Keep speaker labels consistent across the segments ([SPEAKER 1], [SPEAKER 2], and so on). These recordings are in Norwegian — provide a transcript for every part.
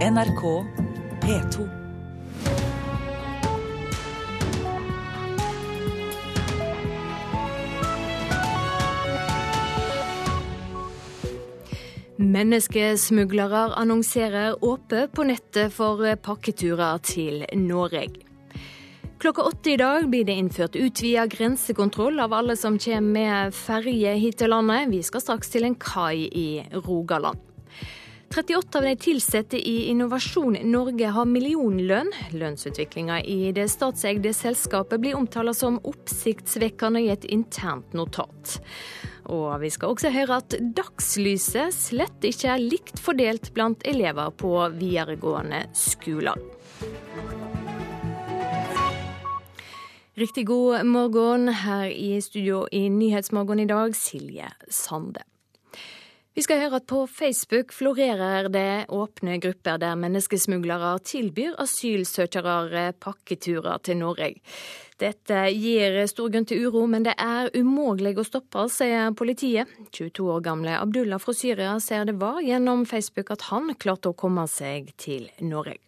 [SPEAKER 1] NRK P2.
[SPEAKER 2] Menneskesmuglere annonserer åpent på nettet for pakketurer til Norge. Klokka åtte i dag blir det innført utvida grensekontroll av alle som kommer med ferje hit til landet. Vi skal straks til en kai i Rogaland. 38 av de ansatte i Innovasjon Norge har millionlønn. Lønnsutviklinga i det statseide selskapet blir omtalt som oppsiktsvekkende i et internt notat. Og vi skal også høre at dagslyset slett ikke er likt fordelt blant elever på videregående skoler. Riktig god morgen her i studio i Nyhetsmorgen i dag, Silje Sande. Vi skal høre at på Facebook florerer det åpne grupper der menneskesmuglere tilbyr asylsøkere pakketurer til Norge. Dette gir stor grunn til uro, men det er umulig å stoppe, sier politiet. 22 år gamle Abdullah fra Syria ser det var gjennom Facebook at han klarte å komme seg til Norge.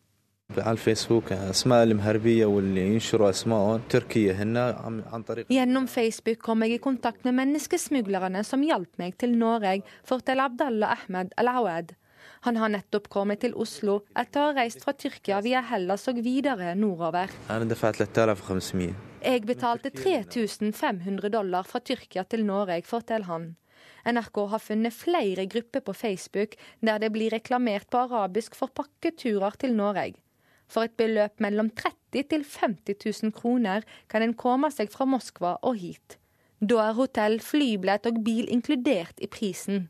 [SPEAKER 3] Gjennom Facebook kom jeg i kontakt med menneskesmuglerne som hjalp meg til Norge, forteller Abdallah Ahmed Al-Awad. Han har nettopp kommet til Oslo etter å ha reist fra Tyrkia via Hellas og videre nordover. Jeg betalte 3500 dollar fra Tyrkia til Norge, forteller han. NRK har funnet flere grupper på Facebook der det blir reklamert på arabisk for pakketurer til Norge. For et beløp mellom 30 til 50 000 kroner kan en komme seg fra Moskva og hit. Da er hotell, flybillett og bil inkludert i prisen.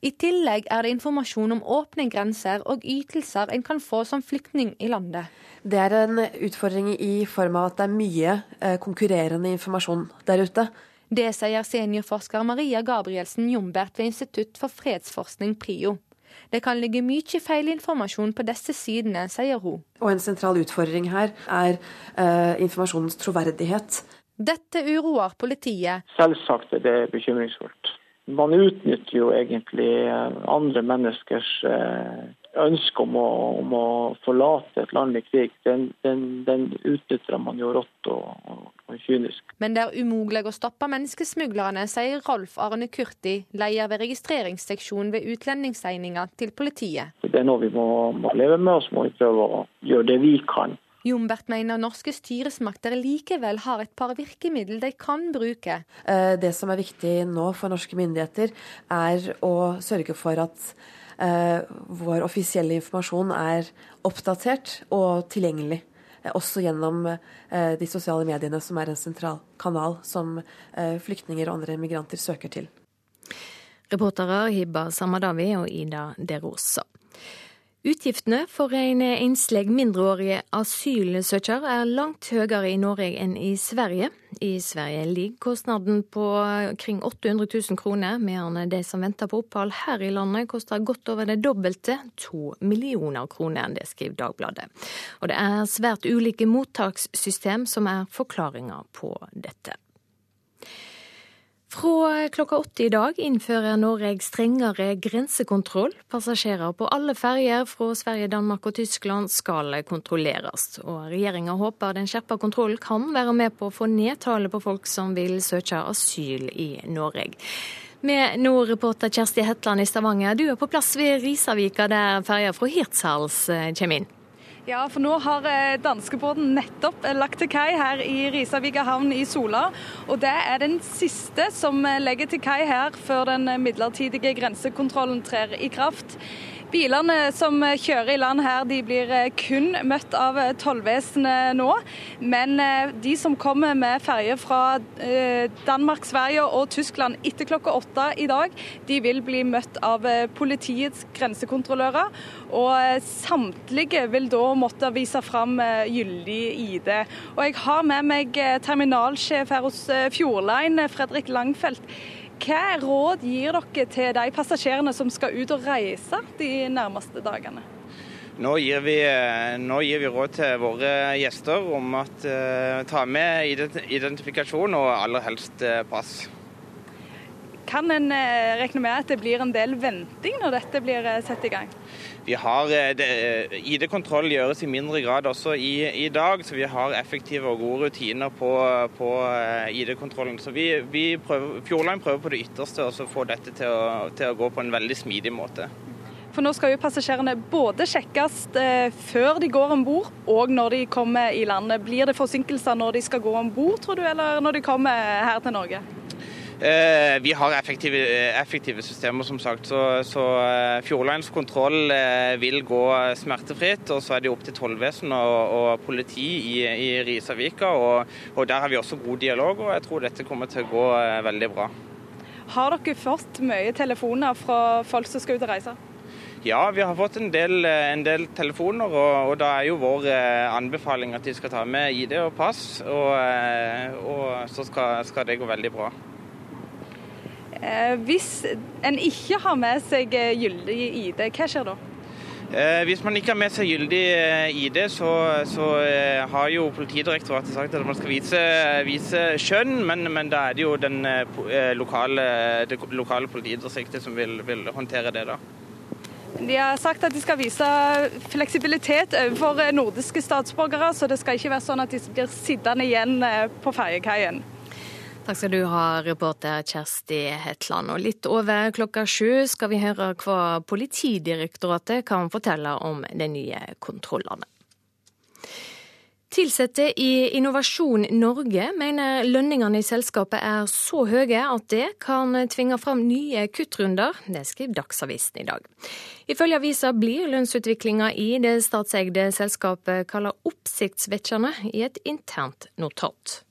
[SPEAKER 3] I tillegg er det informasjon om åpne grenser og ytelser en kan få som flyktning i landet.
[SPEAKER 4] Det er en utfordring i form av at det er mye eh, konkurrerende informasjon der ute.
[SPEAKER 3] Det sier seniorforsker Maria Gabrielsen Jombert ved Institutt for fredsforskning, PRIO. Det kan ligge mye feilinformasjon på disse sidene, sier hun.
[SPEAKER 4] Og en sentral utfordring her er eh, informasjonens troverdighet.
[SPEAKER 3] Dette uroer politiet.
[SPEAKER 5] Selvsagt er det bekymringsfullt. Man utnytter jo egentlig eh, andre menneskers eh, ønske om å, om å forlate et land i krig. Den, den, den utnytter man jo rått og, og, og kynisk.
[SPEAKER 3] Men det er umulig å stoppe menneskesmuglerne, sier Rolf Arne Kurti, leder ved registreringsseksjonen ved utlendingsegninga til politiet.
[SPEAKER 5] Det er noe vi må, må leve med, og så må vi prøve å gjøre det vi kan.
[SPEAKER 3] Jombert mener norske styresmakter likevel har et par virkemiddel de kan bruke.
[SPEAKER 4] Eh, det som er viktig nå for norske myndigheter, er å sørge for at eh, vår offisielle informasjon er oppdatert og tilgjengelig. Eh, også gjennom eh, de sosiale mediene, som er en sentral kanal som eh, flyktninger og andre migranter søker til.
[SPEAKER 2] Reportere Hibba Samadawi og Ida Derosa. Utgiftene for en enslig mindreårig asylsøker er langt høyere i Norge enn i Sverige. I Sverige ligger kostnaden på kring 800 000 kroner, mens de som venter på opphold her i landet koster godt over det dobbelte, to millioner kroner. Det skriver Dagbladet. Og det er svært ulike mottakssystem som er forklaringa på dette. Fra klokka åtte i dag innfører Norge strengere grensekontroll. Passasjerer på alle ferjer fra Sverige, Danmark og Tyskland skal kontrolleres. Og regjeringa håper den skjerpa kontrollen kan være med på å få ned tallet på folk som vil søke asyl i Norge. Med nå reporter Kjersti Hetland i Stavanger, du er på plass ved Risavika der ferja fra Hirtshals kommer inn.
[SPEAKER 6] Ja, for nå har danskebåten nettopp lagt til kai her i Risavika havn i Sola. Og det er den siste som legger til kai her før den midlertidige grensekontrollen trer i kraft. Bilene som kjører i land her, de blir kun møtt av tollvesenet nå. Men de som kommer med ferje fra Danmark, Sverige og Tyskland etter klokka åtte i dag, de vil bli møtt av politiets grensekontrollører. Og samtlige vil da måtte vise fram gyldig ID. Og jeg har med meg terminalsjef her hos Fjordline, Fredrik Langfeldt. Hva råd gir dere til de passasjerene som skal ut og reise de nærmeste dagene?
[SPEAKER 7] Nå gir, vi, nå gir vi råd til våre gjester om å uh, ta med identifikasjon og aller helst uh, pass.
[SPEAKER 6] Kan en regne med at det blir en del venting når dette blir satt i gang?
[SPEAKER 7] Vi har ID-kontroll gjøres i mindre grad også i, i, dag, så vi har effektive og gode rutiner på, på ID-kontrollen. Så vi, vi prøver, Fjordline prøver på det ytterste å få dette til å, til å gå på en veldig smidig måte.
[SPEAKER 6] For nå skal jo passasjerene både sjekkes eh, før de går om bord og når de kommer i landet. Blir det forsinkelser når de skal gå om bord, tror du, eller når de kommer her til Norge?
[SPEAKER 7] Eh, vi har effektive, effektive, systemer, som sagt. Så, så eh, Fjordlines kontroll vil gå smertefritt. Og så er det opp til tollvesenet og, og, politi i, i Risavika. Og, og, der har vi også god dialog, og jeg tror dette kommer til å gå veldig bra.
[SPEAKER 6] Har dere fått mye telefoner fra folk som skal ut og reise?
[SPEAKER 7] Ja, vi har fått en del, eh, en del telefoner, og, og, da er jo vår eh, anbefaling at de skal ta med ID og pass. Og, eh, og så skal, skal, det gå veldig bra.
[SPEAKER 6] Hvis en ikke har med seg gyldig ID, hva skjer da?
[SPEAKER 7] hvis man ikke har med seg gyldig ID, så, så har jo Politidirektoratet sagt at man skal vise, vise skjønn, men, men, da er det jo den lokale, det lokale politidistriktet som vil, vil håndtere det. da.
[SPEAKER 6] De har sagt at de skal vise fleksibilitet overfor nordiske statsborgere, så det skal ikke være sånn at de blir sittende igjen eh, på ferjekaien.
[SPEAKER 2] Takk skal du ha, reporter Kjersti Hetland. Og litt over klokka sju skal vi høre hva Politidirektoratet kan fortelle om de nye kontrollene. Ansatte i Innovasjon Norge mener lønningene i selskapet er så høye at det kan tvinge fram nye kuttrunder. Det skriver Dagsavisen i dag. Ifølge avisa blir lønnsutviklinga i det statseide selskapet kalla oppsiktsvekkende i et internt notat.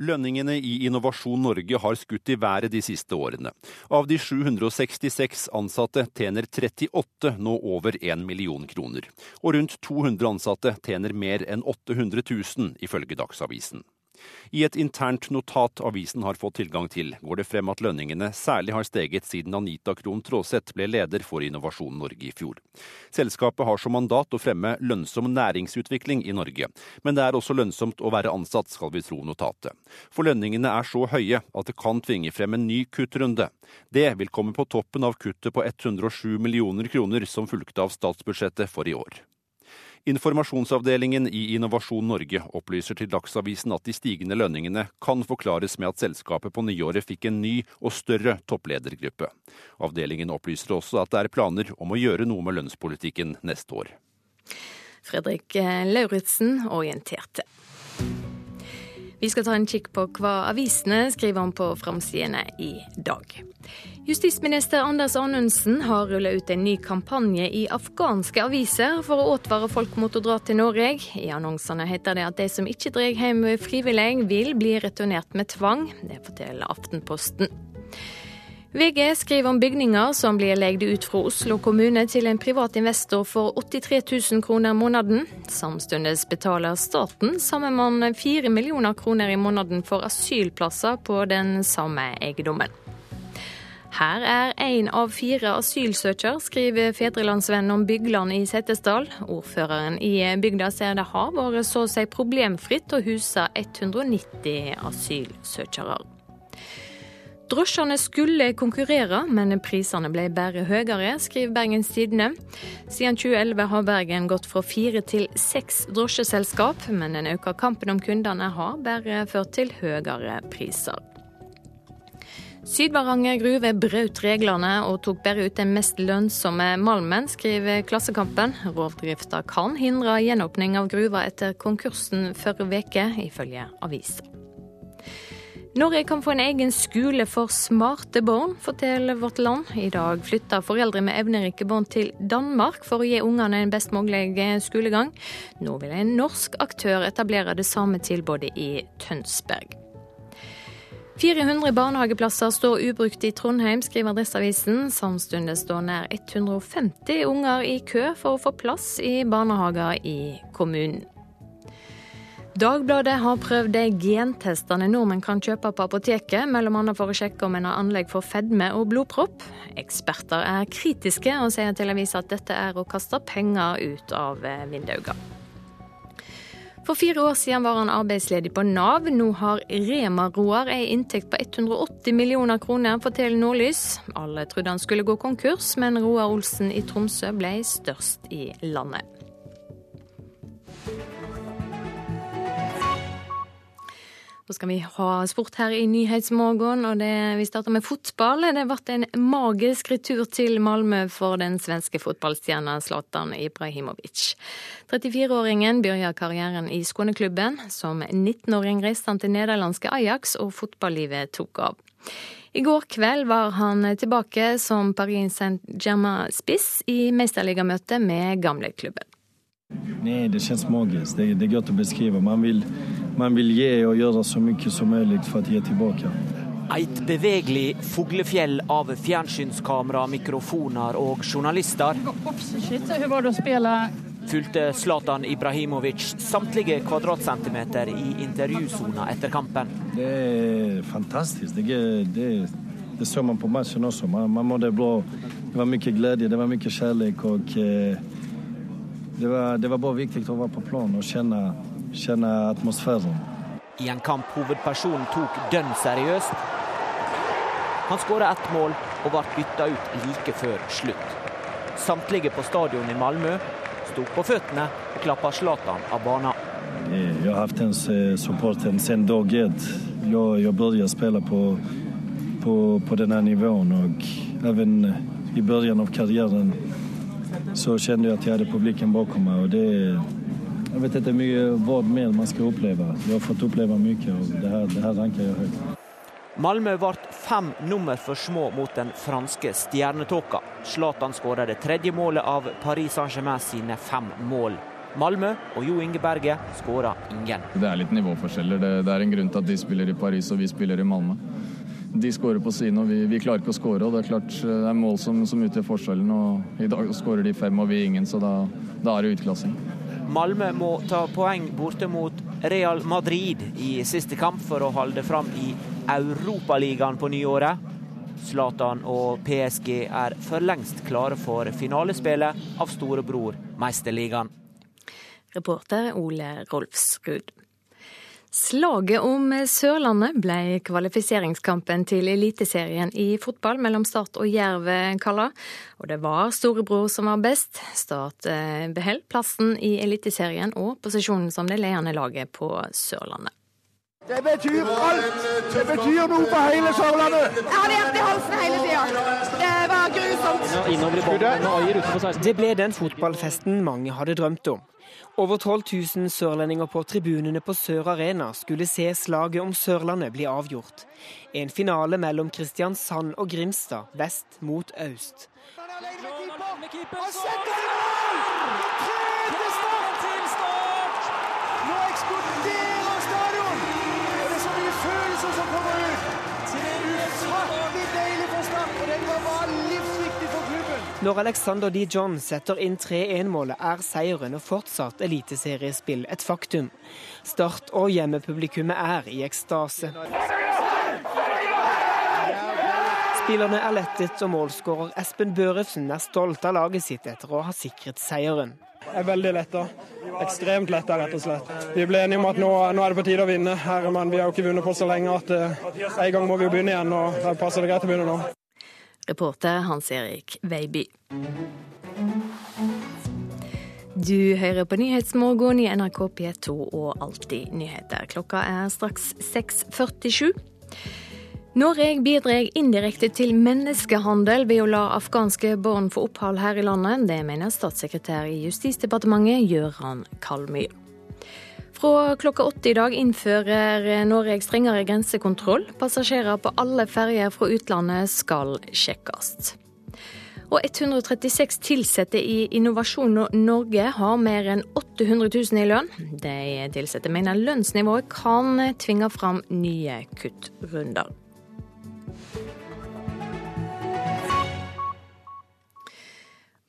[SPEAKER 8] Lønningene i Innovasjon Norge har skutt i været de siste årene. Av de 766 ansatte tjener 38 nå over 1 million kroner. Og rundt 200 ansatte tjener mer enn 800 000, ifølge Dagsavisen. I et internt notat avisen har fått tilgang til, går det frem at lønningene særlig har steget siden Anita Krohn Traaseth ble leder for Innovasjon Norge i fjor. Selskapet har som mandat å fremme lønnsom næringsutvikling i Norge, men det er også lønnsomt å være ansatt, skal vi tro notatet. For lønningene er så høye at det kan tvinge frem en ny kuttrunde. Det vil komme på toppen av kuttet på 107 millioner kroner som fulgte av statsbudsjettet for i år. Informasjonsavdelingen i Innovasjon Norge opplyser til Dagsavisen at de stigende lønningene kan forklares med at selskapet på nyåret fikk en ny og større toppledergruppe. Avdelingen opplyser også at det er planer om å gjøre noe med lønnspolitikken neste år.
[SPEAKER 2] Fredrik Lauritzen orienterte. Vi skal ta en kikk på hva avisene skriver om på framsidene i dag. Justisminister Anders Anundsen har rullet ut en ny kampanje i afghanske aviser for å advare folk mot å dra til Norge. I annonsene heter det at de som ikke drar hjem frivillig, vil bli returnert med tvang. Det forteller Aftenposten. VG skriver om bygninger som blir leid ut fra Oslo kommune til en privat investor for 83 000 kroner måneden. Samtidig betaler staten sammen med 4 millioner kroner i måneden for asylplasser på den samme eiendommen. Her er én av fire asylsøkere, skriver Fedrelandsvennen om Bygland i Setesdal. Ordføreren i bygda ser det har vært så å si problemfritt å huse 190 asylsøkere. Drosjene skulle konkurrere, men prisene ble bare høyere, skriver Bergens Tidende. Siden 2011 har Bergen gått fra fire til seks drosjeselskap, men den økte kampen om kundene har bare ført til høyere priser. Sydvaranger gruve brøt reglene og tok bare ut den mest lønnsomme malmen, skriver Klassekampen. Rovdrifta kan hindre gjenåpning av gruva etter konkursen forrige uke, ifølge avisa. Norge kan få en egen skole for smarte barn, forteller Vårt Land. I dag flytter foreldre med evnerike barn til Danmark for å gi ungene en best mulig skolegang. Nå vil en norsk aktør etablere det samme tilbudet i Tønsberg. 400 barnehageplasser står ubrukt i Trondheim, skriver Adresseavisen. Samtidig står nær 150 unger i kø for å få plass i barnehager i kommunen. Dagbladet har prøvd de gentestene nordmenn kan kjøpe på apoteket, bl.a. for å sjekke om en har anlegg for fedme og blodpropp. Eksperter er kritiske og sier til avisa at dette er å kaste penger ut av vinduet. For fire år siden var han arbeidsledig på Nav. Nå har Rema-Roar ei inntekt på 180 millioner kroner, forteller Nordlys. Alle trodde han skulle gå konkurs, men Roar Olsen i Tromsø ble størst i landet. Så skal vi ha sport her i Nyhetsmorgen, og det, vi starter med fotball. Det ble en magisk retur til Malmö for den svenske fotballstjerna Zlatan Ibrahimovic. 34-åringen begynte karrieren i Skåneklubben. Som 19-åring reiste han til nederlandske Ajax, og fotballivet tok av. I går kveld var han tilbake som Paris Saint-Germain-spiss i mesterligamøte med gamleklubben.
[SPEAKER 9] Nej, det känns magiskt. Det, det går inte att beskriva. Man vill, man vill ge och göra så mycket som möjligt för att ge tillbaka.
[SPEAKER 10] Et bevegelig fuglefjell av fjernsynskamera, mikrofoner og journalister
[SPEAKER 11] Shit, hur var det att spela
[SPEAKER 10] fulgte Zlatan Ibrahimovic samtlige kvadratcentimeter i intervjusona etter kampen.
[SPEAKER 9] Det er fantastisk. Det, det, det så man på matchen også. Man, man mådde bra. Det var mye glede, det var mye kjærlighet. og... eh, det, var, det var bare viktig å være på planen og kjenne, kjenne atmosfæren.
[SPEAKER 10] I en kamp hovedpersonen tok dønn seriøst. Han skåra ett mål og ble bytta ut like før slutt. Samtlige på stadion i Malmö sto på føttene og klappa Zlatan av banen.
[SPEAKER 9] Jeg har hatt en supporter siden dag ett. jeg begynte å spille på, på, på denne nivåen, og også i begynnelsen av karriären så kände jag att jag hade publiken bakom mig. Och det, jag vet inte mye, vad mer man skal oppleve. Vi har fått oppleve mye, og det her, det her ranker jeg høyt.
[SPEAKER 10] Malmö ble fem nummer for små mot den franske stjernetåka. Zlatan skåra det tredje målet av Paris Saint-Germain sine fem mål. Malmö og Jo Inge Berge skåra ingen.
[SPEAKER 12] Det er litt nivåforskjeller. Det, det er en grunn til at de spiller i Paris og vi spiller i Malmö. De skårer på sine, og vi, vi klarer ikke å skåre. og Det er klart det er mål som, som utgjør forskjellen. og I dag skårer de fem og vi ingen, så da, da er det utklassing.
[SPEAKER 10] Malmö må ta poeng borte mot Real Madrid i siste kamp for å holde fram i Europaligaen på nyåret. Zlatan og PSG er for lengst klare for finalespillet av storebror Meisterligaen.
[SPEAKER 2] Reporter Ole Rolfsrud. Slaget om Sørlandet ble kvalifiseringskampen til Eliteserien i fotball mellom Start og Jerv kalla. Og det var storebror som var best. Start eh, beholdt plassen i Eliteserien og posisjonen som det ledende laget på Sørlandet.
[SPEAKER 13] Det betyr alt! Det betyr noe for hele Sørlandet!
[SPEAKER 14] Jeg hadde hjertet i halsen hele tida. Det var grusomt.
[SPEAKER 15] Det ble den fotballfesten mange hadde drømt om. Over 12 000 sørlendinger på tribunene på Sør Arena skulle se slaget om Sørlandet bli avgjort. En finale mellom Kristiansand og Grimstad, vest mot øst.
[SPEAKER 13] Nå eksploderer stadion! Det er så mye følelser som kommer ut!
[SPEAKER 15] Når Alexander D. John setter inn 3-1-målet, er seieren og fortsatt eliteseriespill et faktum. Start og hjemmepublikummet er i ekstase. Spillerne er lettet, og målskårer Espen Børefsen er stolt av laget sitt etter å ha sikret seieren.
[SPEAKER 16] Er veldig letta. Ekstremt letta, rett og slett. Vi ble enige om at nå, nå er det på tide å vinne. men vi har jo ikke vunnet på så lenge at uh, en gang må vi jo begynne igjen. og Da passer det greit å begynne nå.
[SPEAKER 2] Reporter Hans-Erik Veiby. Du hører på Nyhetsmorgen i NRK P2 og Alltid nyheter. Klokka er straks 6.47. Norge bidrar indirekte til menneskehandel ved å la afghanske barn få opphold her i landet. Det mener statssekretær i Justisdepartementet Gøran Kalmyr. Fra klokka åtte i dag innfører Norge strengere grensekontroll. Passasjerer på alle ferjer fra utlandet skal sjekkes. Og 136 ansatte i Innovasjon Norge har mer enn 800 000 i lønn. De ansatte mener lønnsnivået kan tvinge fram nye kuttrunder.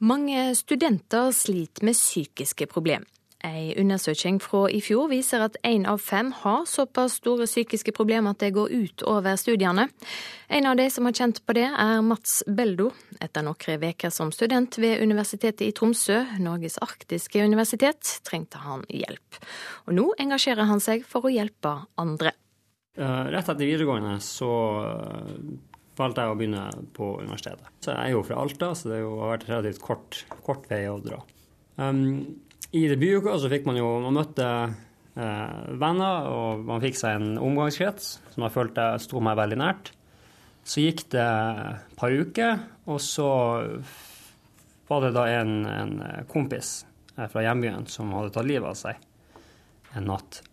[SPEAKER 2] Mange studenter sliter med psykiske problemer. En undersøking fra i fjor viser at én av fem har såpass store psykiske problemer at det går ut over studiene. En av de som har kjent på det, er Mats Beldo. Etter noen uker som student ved Universitetet i Tromsø, Norges arktiske universitet, trengte han hjelp. Og nå engasjerer han seg for å hjelpe andre.
[SPEAKER 17] Eh, rett etter videregående så valgte jeg å begynne på universitetet. Så jeg er jo fra Alta, så det har vært relativt kort, kort vei å dra. Um, I debutuka så fikk man jo Man møtte eh, venner, og man fikk seg en omgangskrets som jeg følte sto meg veldig nært. Så gikk det et par uker, og så var det da en, en kompis eh, fra hjembyen som hadde tatt livet av seg en natt.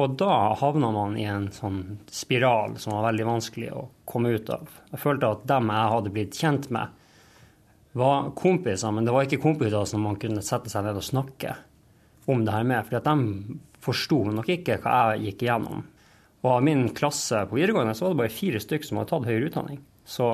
[SPEAKER 17] Og da havna man i en sånn spiral som var veldig vanskelig å komme ut av. Jeg følte at dem jeg hadde blitt kjent med, var kompiser, men det var ikke kompiser som man kunne sette seg ned og snakke om det her med. For de forsto nok ikke hva jeg gikk igjennom. Og av min klasse på videregående så var det bare fire stykker som hadde tatt høyere utdanning. Så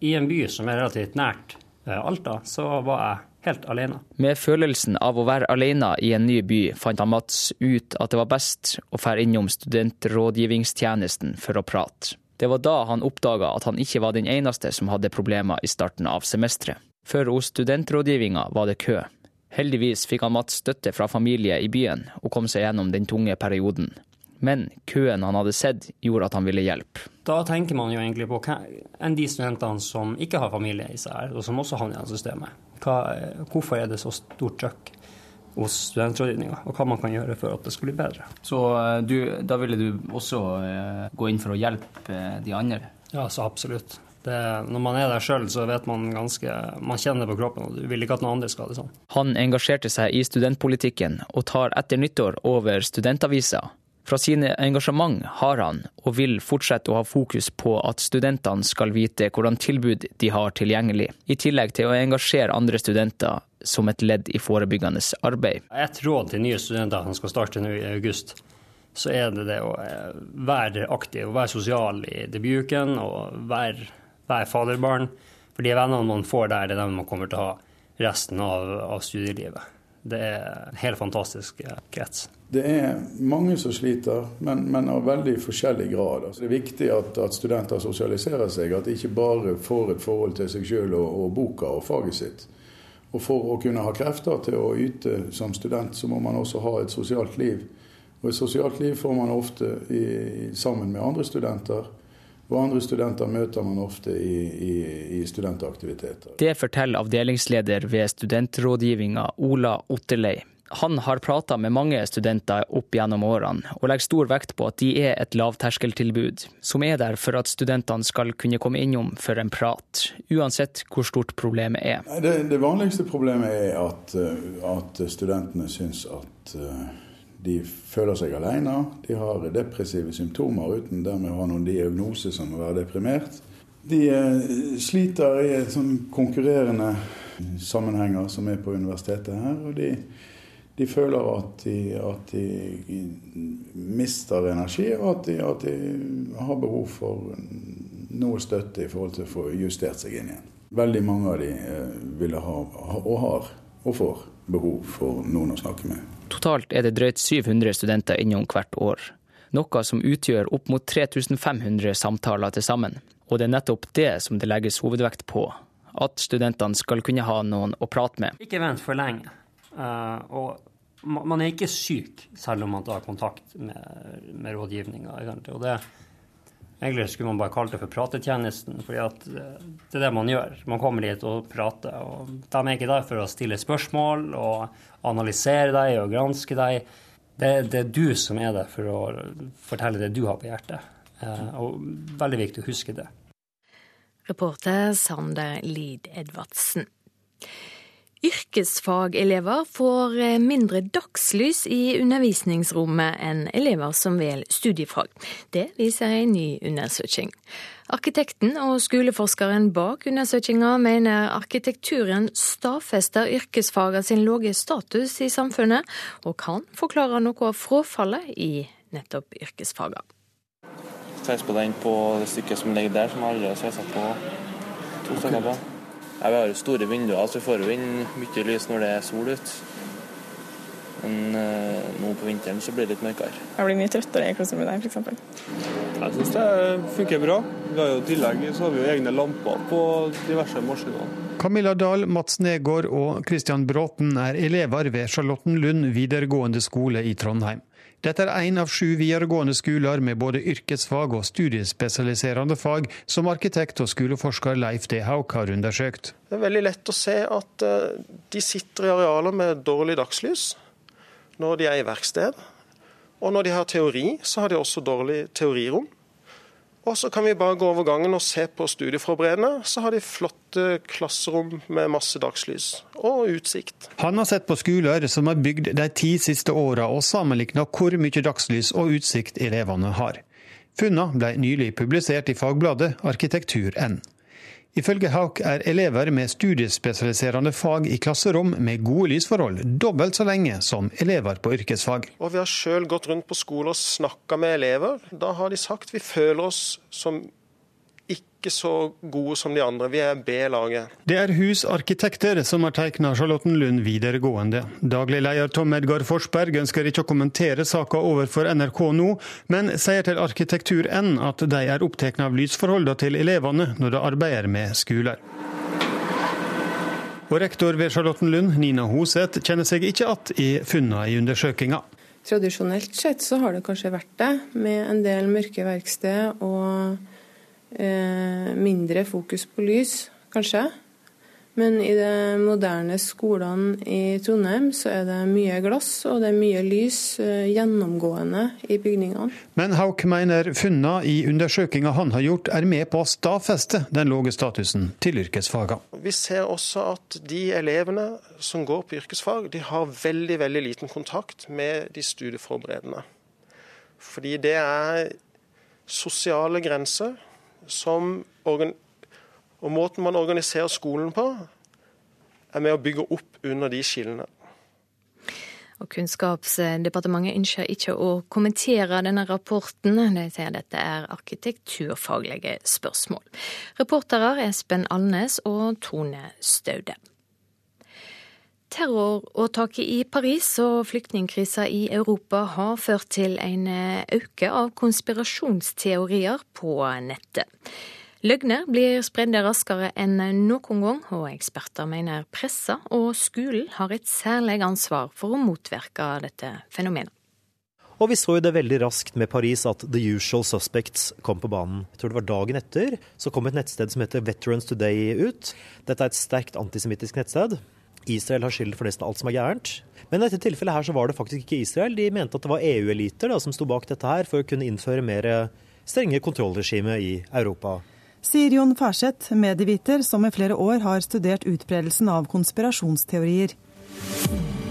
[SPEAKER 17] i en by som er relativt nært eh, Alta, så var jeg helt alene.
[SPEAKER 18] Med følelsen av å være alene i en ny by, fant han Mats ut at det var best å fære innom studentrådgivningstjenesten for å prate. Det var da han oppdaga at han ikke var den eneste som hadde problemer i starten av semesteret. For hos studentrådgivninga var det kø. Heldigvis fikk han Mats støtte fra familie i byen og kom seg gjennom den tunge perioden. Men køen han hadde sett, gjorde at han ville hjelpe.
[SPEAKER 17] Da tenker man jo egentlig på enn de studentene som ikke har familie i seg, og som også havner i systemet. Hva, hvorfor er det så stort trøkk? hos studentrådgivninga, og hva man kan gjøre for at det skal bli bedre.
[SPEAKER 18] Så eh, du, da ville du også eh, gå inn for å hjelpe eh, de andre?
[SPEAKER 17] Ja, så absolutt. Det, når man er der sjøl, så vet man ganske Man kjenner det på kroppen, og du vil ikke at noen andre skal ha det sånn.
[SPEAKER 18] Han engasjerte seg i studentpolitikken, og tar etter nyttår over studentavisa. Fra sine engasjement har han, og vil fortsette å ha fokus på at studentene skal vite hvordan tilbud de har tilgjengelig, i tillegg til å engasjere andre studenter som et ledd i forebyggende arbeid.
[SPEAKER 17] Et råd til nye studenter som skal starte nå i august, så er det det å eh, være aktiv og være sosial i debutuken og være, være faderbarn. For de vennene man får der, er dem man kommer til å ha resten av, av studielivet. Det er en helt fantastisk eh, krets.
[SPEAKER 19] Det er mange som sliter, men, men av veldig forskjellig grad. Altså, det er viktig at, at, studenter sosialiserer seg, at de ikke bare får et forhold til seg sjøl og, og boka og faget sitt. Og for å kunne ha krefter til å yte som student, så må man også ha et sosialt liv. Og et sosialt liv får man ofte i, sammen med andre studenter. Og andre studenter møter man ofte i, i, i studentaktiviteter.
[SPEAKER 18] Det forteller avdelingsleder ved studentrådgivninga Ola Otterlei. Han har prata med mange studenter opp gjennom årene, og legger stor vekt på at de er et lavterskeltilbud, som er der for at studentene skal kunne komme innom for en prat, uansett hvor stort problemet er.
[SPEAKER 19] Det, det vanligste problemet er at, eh, at studentene syns at eh, de føler seg alene. De har depressive symptomer uten dermed å ha noen diagnose som å være deprimert. De eh, sliter i sånn konkurrerende sammenhenger som er på universitetet her. og de de føler at de, at de mister energi, og at de, at de, har behov for noe støtte i forhold til å få justert seg inn igjen. Veldig mange av de eh, ville ha, og har, og får, behov for noen å snakke med.
[SPEAKER 18] Totalt er det drøyt 700 studenter innom hvert år. Noe som utgjør opp mot 3500 samtaler til sammen. Og det er nettopp det som det legges hovedvekt på. At studentene skal kunne ha noen å prate med.
[SPEAKER 17] Ikke vent for lenge. Uh, og man er ikke syk selv om man tar kontakt med, med rådgivninga. Egentlig skulle man bare kalt det for pratetjenesten, for det er det man gjør. Man kommer dit og prater. og De er ikke der for å stille spørsmål og analysere deg og granske deg. Det, det er du som er der for å fortelle det du har på hjertet. Eh, og veldig viktig å huske det.
[SPEAKER 2] Reporter Sander Lid Edvardsen. Yrkesfagelever får eh, mindre dagslys i undervisningsrommet enn elever som velger studiefag. Det viser en ny undersøking. Arkitekten og skoleforskeren bak undersøkinga mener arkitekturen stadfester yrkesfagene sin lave status i samfunnet, og kan forklare noe av frafallet i nettopp yrkesfaga.
[SPEAKER 20] Ser på den på det stykket som ligger der, som jeg aldri har sett på to stykker på. Ja, Vi har jo store vinduer, så vi får jo inn mye lys når det er sol ute. Men eh, nå på vinteren så blir det litt mørkere.
[SPEAKER 21] Jeg blir mye trøttere i klasserommet der, f.eks.
[SPEAKER 22] Jeg syns det funker bra. Vi har jo I tillegg så har vi jo egne lamper på diverse maskiner.
[SPEAKER 23] Camilla Dahl, Mats Negård og Christian Bråten er elever ved Charlottenlund videregående skole i Trondheim. Dette er én av sju videregående skoler med både yrkesfag og studiespesialiserende fag, som arkitekt og skoleforsker Leif D. Hauk har undersøkt.
[SPEAKER 24] Det er veldig lett å se at eh, de sitter i arealer med dårlig dagslys når de er i verksted. Og når de har teori, så har de også dårlig teorirom. Og så kan vi bare gå over gangen og se på studieforberedende. Så har de flotte klasserom med masse dagslys og utsikt.
[SPEAKER 23] Han har sett på skoler som er bygd de ti siste åra, og sammenligna hvor mye dagslys og utsikt elevene har. Funnene ble nylig publisert i fagbladet Arkitektur Arkitektur.n. Ifølge Hauk er elever med studiespesialiserende fag i klasserom med gode lysforhold dobbelt så lenge som elever på yrkesfag.
[SPEAKER 24] Og Vi har sjøl gått rundt på skole og snakka med elever. Da har de sagt vi føler oss som ikke så gode som de andre. Vi er B-laget.
[SPEAKER 23] Det er husarkitekter som har tegna Charlottenlund videregående. Daglig leder Tom Edgar Forsberg ønsker ikke å kommentere saka overfor NRK nå, men sier til Arkitektur.n at de er opptatt av lysforholdene til elevene når de arbeider med skoler. Og rektor ved Charlottenlund, Nina Hoseth, kjenner seg ikke igjen i funnene i undersøkinga.
[SPEAKER 25] Tradisjonelt sett så har det kanskje vært det, med en del mørke verksted og mindre fokus på lys, kanskje. Men i de moderne skolene i Trondheim så er det mye glass og det er mye lys eh, gjennomgående i bygningene.
[SPEAKER 23] Men Hauk mener funnene i undersøkinga han har gjort er med på å stadfeste den lave statusen til yrkesfagene.
[SPEAKER 24] Vi ser også at de elevene som går på yrkesfag, de har veldig, veldig liten kontakt med de studieforberedende. Fordi det er sosiale grenser som og måten man organiserer skolen på, er med å bygge opp under de skillene.
[SPEAKER 2] Og Kunnskapsdepartementet ønsker ikke å kommentere denne rapporten. De sier dette er arkitekturfaglige spørsmål. Reportere Espen Alnes og Tone Staude. Terroråtaket i Paris og flyktningkrisa i Europa har ført til en øke av konspirasjonsteorier på nettet. Løgner blir spredde raskere enn noen gang, og eksperter mener pressa og skolen har et særlig ansvar for å motvirke dette fenomenet.
[SPEAKER 26] Og vi så jo det veldig raskt med Paris at The Usual Suspects kom på banen. Jeg tror det var dagen etter så kom et nettsted som heter Veterans Today ut. Dette er et sterkt antisemittisk nettsted. Israel har skyld for nesten alt som er gærent. Men i dette tilfellet her så var det faktisk ikke Israel. De mente at det var EU-eliter som sto bak dette her for å kunne innføre mer strenge kontrollregime i Europa.
[SPEAKER 27] Sier Jon Færseth, medieviter som i flere år har studert utbredelsen av konspirasjonsteorier.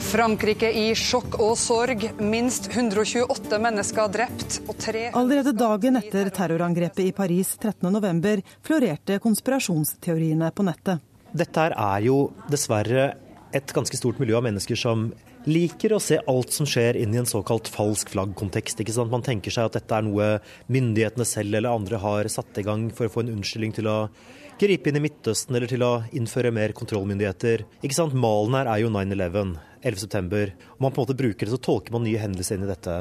[SPEAKER 28] Frankrike i sjokk og sorg. Minst 128 mennesker drept og tre
[SPEAKER 27] Allerede dagen etter terrorangrepet i Paris 13.11 florerte konspirasjonsteoriene på nettet.
[SPEAKER 26] Dette er jo dessverre et ganske stort miljø av mennesker som liker å se alt som skjer inn i en såkalt falsk flagg-kontekst. ikke sant? Man tenker seg at dette er noe myndighetene selv eller andre har satt i gang for å få en unnskyldning til å gripe inn i Midtøsten eller til å innføre mer kontrollmyndigheter. Ikke sant? Malen her er jo 9-11, 11.9. Og man på en måte bruker det, så tolker man nye hendelser inn i dette.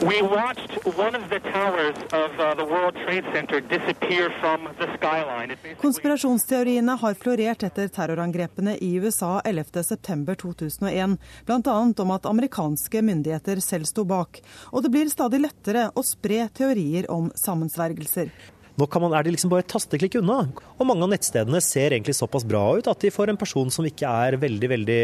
[SPEAKER 26] We watched one of the towers of uh, the World Trade Center disappear from the
[SPEAKER 27] skyline. Konspirasjonsteoriene har florert etter terrorangrepene i USA 11.9.2001, bl.a. om at amerikanske myndigheter selv sto bak. Og det blir stadig lettere å spre teorier om sammensvergelser.
[SPEAKER 26] Nå man, er de liksom bare et tasteklikk unna. Og mange av nettstedene ser egentlig såpass bra ut at de får en person som ikke er veldig veldig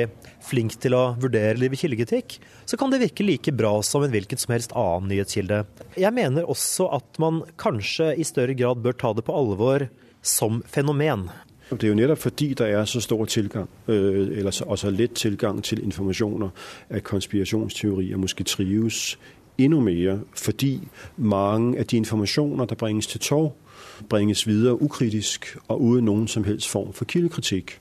[SPEAKER 26] flink til å vurdere eller kildekritikk, så kan det virke like bra som en hvilken som helst annen nyhetskilde. Jeg mener også at man kanskje i større grad bør ta det på alvor som fenomen.
[SPEAKER 29] Det er jo nettopp fordi det er så stor tilgang, øh, eller så lett tilgang til informasjoner, at konspirasjonsteorier måske trives enda mer. Fordi mange av de informasjoner der bringes til torv, bringes videre ukritisk og uten noen som helst form for kildekritikk.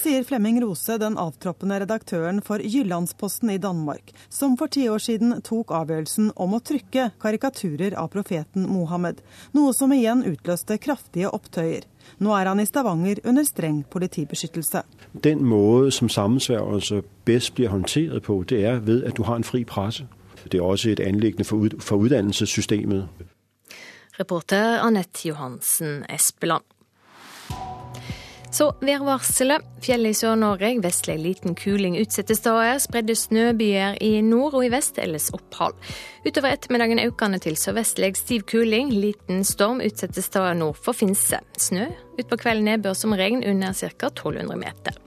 [SPEAKER 27] Sier Flemming Rose, den avtroppende redaktøren for Jyllandsposten i Danmark, som for ti år siden tok avgjørelsen om å trykke karikaturer av profeten Mohammed, noe som igjen utløste kraftige opptøyer. Nå er han i Stavanger under streng politibeskyttelse.
[SPEAKER 29] Den måte som sammensvergelse best blir håndtert på, det er ved at du har en fri presse. Det er også et anliggende for utdannelsessystemet.
[SPEAKER 2] Reporter Anette Johansen Espeland. Så værvarselet. Fjellet i Sør-Norge, vestlig liten kuling utsatte steder. Spredde snøbyger i nord og i vest, ellers opphold. Utover ettermiddagen økende til sørvestlig stiv kuling. Liten storm utsatte steder nord for Finse. Snø. Utpå kvelden nedbør som regn under ca. 1200 meter.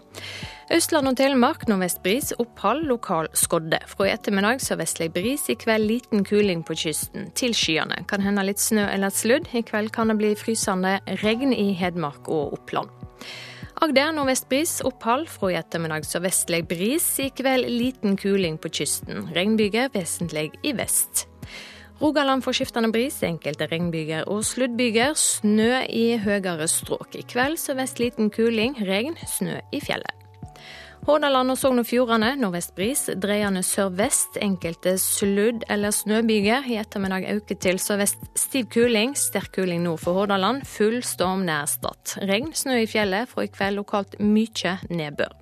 [SPEAKER 2] Østland og Telemark nordvest bris, opphold, lokal skodde. Fra i ettermiddag sørvestlig bris, i kveld liten kuling på kysten. Til skyene. Kan hende litt snø eller sludd. I kveld kan det bli frysende regn i Hedmark og Oppland. Agder nordvest bris, opphold. Fra i ettermiddag sørvestlig bris. I kveld liten kuling på kysten. Regnbyger vesentlig i vest. Rogaland får skiftende bris, enkelte regnbyger og sluddbyger. Snø i høyere strøk. I kveld sørvest liten kuling, regn, snø i fjellet. Hordaland og Sogn og Fjordane nordvest bris, dreiende sørvest. Enkelte sludd- eller snøbyger. I ettermiddag øker til sørvest stiv kuling. Sterk kuling nord for Hordaland. Full storm nær Stad. Regn, snø i fjellet. Fra i kveld lokalt mye nedbør.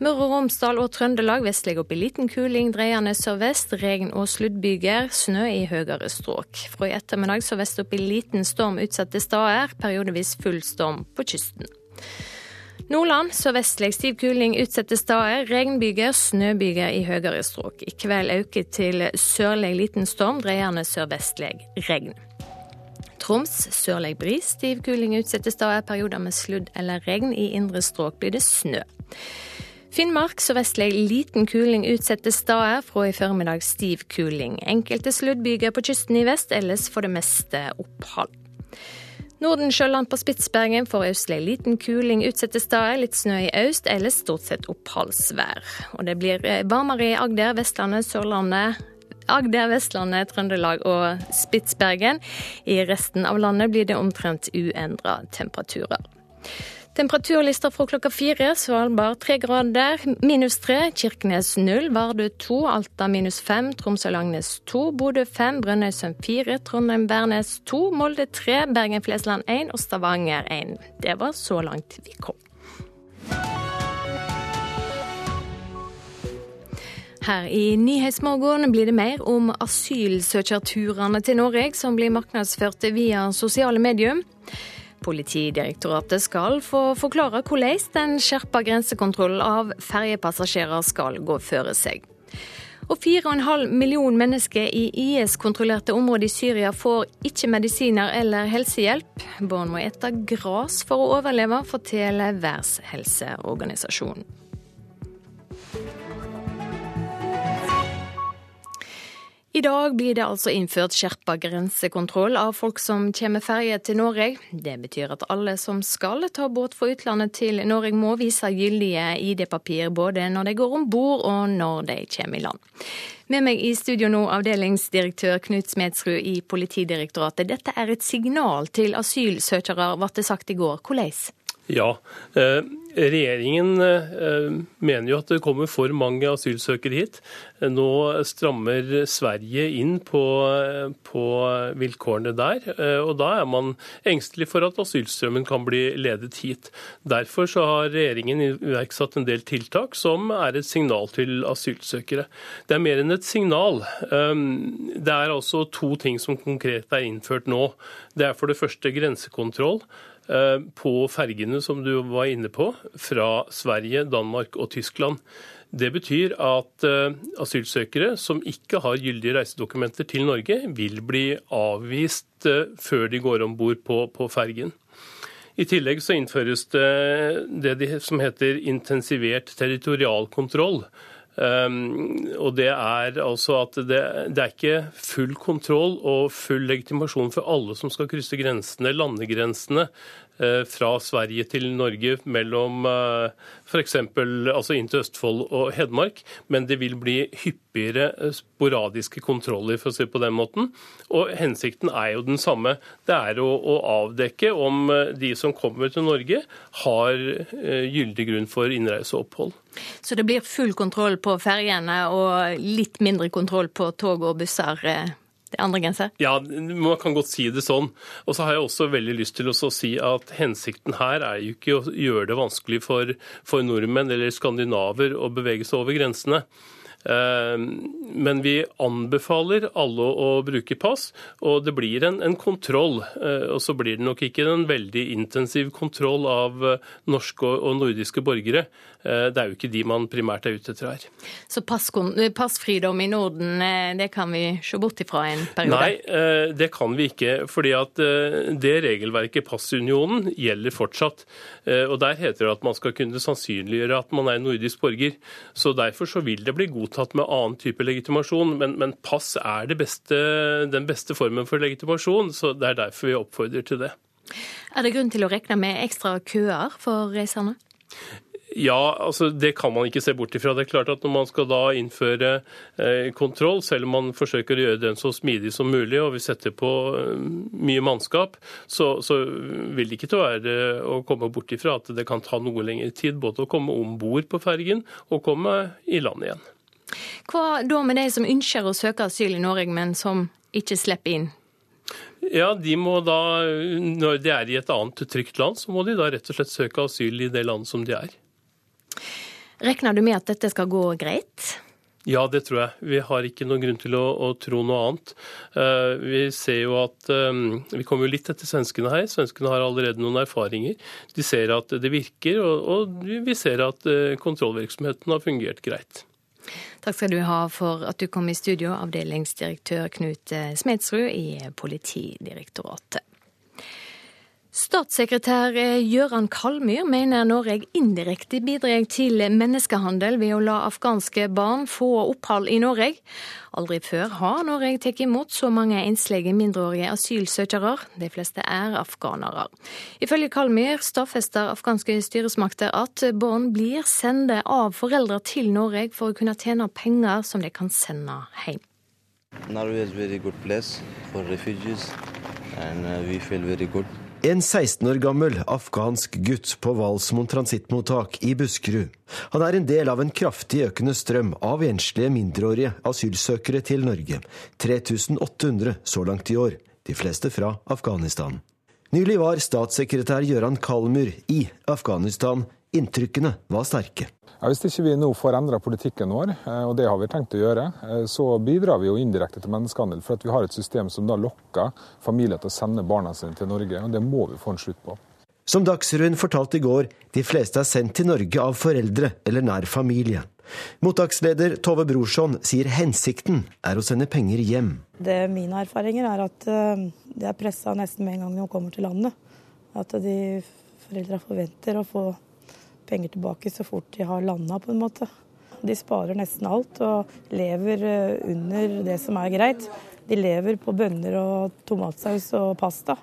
[SPEAKER 2] Møre og Romsdal og Trøndelag vestlig opp i liten kuling, dreiende sørvest. Regn og sluddbyger. Snø i høyere strøk. Fra i ettermiddag sørvest opp i liten storm utsatte steder. Periodevis full storm på kysten. Nordland sørvestlig stiv kuling utsatte steder. Regnbyger, snøbyger i høyere strøk. I kveld øker til sørlig liten storm, dreiende sørvestlig regn. Troms sørlig bris, stiv kuling utsatte steder. Perioder med sludd eller regn. I indre strøk blir det snø. Finnmark sørvestlig liten kuling utsatte steder. Fra i formiddag stiv kuling. Enkelte sluddbyger på kysten i vest, ellers for det meste opphold. Nordensjøland på Spitsbergen får østlig liten kuling utsatte steder, litt snø i øst, eller stort sett oppholdsvær. Og det blir varmere i Agder, Vestlandet, Sørlandet. Agder, Vestlandet, Trøndelag og Spitsbergen. I resten av landet blir det omtrent uendra temperaturer. Temperaturlister fra klokka fire. Svalbard tre grader, minus tre. Kirkenes null. Vardø to. Alta minus fem. Tromsø-Langnes to. Bodø fem. Brønnøysund fire. Trondheim-Værnes to. Molde tre. Bergen-Flesland én. Og Stavanger én. Det var så langt vi kom. Her i Nyhetsmorgen blir det mer om asylsøkerturene til Norge, som blir markedsført via sosiale medier. Politidirektoratet skal få forklare hvordan den skjerpa grensekontrollen av ferjepassasjerer skal gå føre seg. Og 4,5 million mennesker i IS-kontrollerte områder i Syria får ikke medisiner eller helsehjelp. Barn må ete gras for å overleve, forteller Verdenshelseorganisasjonen. I dag blir det altså innført skjerpa grensekontroll av folk som kommer ferje til Norge. Det betyr at alle som skal ta båt fra utlandet til Norge må vise gyldige ID-papir både når de går om bord og når de kommer i land. Med meg i studio nå, avdelingsdirektør Knut Smedsrud i Politidirektoratet. Dette er et signal til asylsøkere, ble det sagt i går. Hvordan?
[SPEAKER 30] Ja, eh, Regjeringen eh, mener jo at det kommer for mange asylsøkere hit. Nå strammer Sverige inn på, på, vilkårene der, eh, og da er man engstelig for at asylstrømmen kan bli ledet hit. Derfor så har regjeringen iverksatt en del tiltak som er et signal til asylsøkere. Det er mer enn et signal. Det er altså to ting som konkret er innført nå. Det er for det første grensekontroll. Eh, på fergene som du var inne på, fra Sverige, Danmark og Tyskland. Det betyr at eh, asylsøkere som ikke har gyldige reisedokumenter til Norge, vil bli avvist eh, før de går om bord på, på fergen. I tillegg så innføres det det som heter intensivert territorialkontroll. Um, og det er altså at det, det, er ikke full kontroll og full legitimasjon for alle som skal krysse grensene, landegrensene, fra Sverige til Norge mellom f.eks. Altså inn til Østfold og Hedmark, men det vil bli hyppigere sporadiske kontroller, for å si på den måten. Og hensikten er jo den samme. Det er å, å avdekke om de som kommer til Norge har gyldig grunn for innreise og opphold.
[SPEAKER 2] Så det blir full kontroll på ferjene og litt mindre kontroll på tog og busser? Det andre grenser?
[SPEAKER 30] Ja, man kan godt si det sånn. Og så har jeg også veldig lyst til å si at hensikten her er jo ikke å gjøre det vanskelig for, for nordmenn eller skandinaver å bevege seg over grensene. Ehm, men vi anbefaler alle å bruke pass, og det blir en, en, kontroll. Eh, og så blir det nok ikke en veldig intensiv kontroll av eh, norske og nordiske borgere. Eh, det er jo ikke de man primært er ute etter her.
[SPEAKER 2] Så passfridom i Norden, det kan vi se bort ifra en periode?
[SPEAKER 30] Nei, det kan vi ikke. fordi at det regelverket, passunionen, gjelder fortsatt. Og der heter det at man skal kunne sannsynliggjøre at man er nordisk borger. Så derfor så vil det bli god godtatt med annen type legitimasjon, men, men pass er beste, den beste formen for legitimasjon, så det er derfor vi oppfordrer til det.
[SPEAKER 2] Er det grunn til å regne med ekstra køer for reisende?
[SPEAKER 30] Ja, altså det kan man ikke se bort ifra. Det er klart at Når man skal da innføre eh, kontroll, selv om man forsøker å gjøre den så smidig som mulig, og vi setter på eh, mye mannskap, så, så, vil det ikke til å være å komme bort ifra at det kan ta noe lengre tid både å komme om bord på fergen og komme i land igjen.
[SPEAKER 2] Hva da med de som ønsker å søke asyl i Norge, men som ikke slipper inn?
[SPEAKER 30] Ja, de må da, Når de er i et annet trygt land, så må de da rett og slett søke asyl i det landet som de er.
[SPEAKER 2] Regner du med at dette skal gå greit?
[SPEAKER 30] Ja, det tror jeg. Vi har ikke noen grunn til å, å tro noe annet. Uh, vi ser jo at um, Vi kommer jo litt etter svenskene her. Svenskene har allerede noen erfaringer. De ser at det virker, og, og vi ser at uh, kontrollvirksomheten har fungert greit.
[SPEAKER 2] Takk skal du ha for at du kom i studio, avdelingsdirektør Knut Smedsrud i Politidirektoratet. Statssekretær Gøran Kalmyr mener Norge indirekte bidrar til menneskehandel ved å la afghanske barn få opphold i Norge. Aldri før har Norge tatt imot så mange enslige mindreårige asylsøkere. De fleste er afghanere. Ifølge Kalmyr stadfester afghanske styresmakter at barn blir sendt av foreldre til Norge for å kunne tjene penger som de kan sende hjem.
[SPEAKER 31] Norway is a very good place for refugees and uh, we feel very good.
[SPEAKER 32] En 16 år gammel afghansk gutt på Valsmoen transittmottak i Buskerud. Han er en del av en kraftig økende strøm av enslige mindreårige asylsøkere til Norge. 3800 så langt i år, de fleste fra Afghanistan. Nylig var statssekretær Gøran Kalmyr i Afghanistan. Inntrykkene var sterke.
[SPEAKER 33] Ja, hvis ikke vi nå får endra politikken vår, eh, og det har vi tenkt å gjøre, eh, så bidrar vi jo indirekte til menneskehandel. For at vi har et system som da lokker familier til å sende barna sine til Norge. og Det må vi få en slutt på.
[SPEAKER 32] Som Dagsrevyen fortalte i går, de fleste er sendt til Norge av foreldre eller nær familie. Mottaksleder Tove Brorson sier hensikten er å sende penger hjem.
[SPEAKER 34] Det Mine erfaringer er at eh, de er pressa nesten med en gang de kommer til landet. At de foreldra forventer å få penger tilbake så fort de har landa, på en måte. De sparer nesten alt og lever eh, under det som er greit. De lever på bønner og tomatsaus og pasta.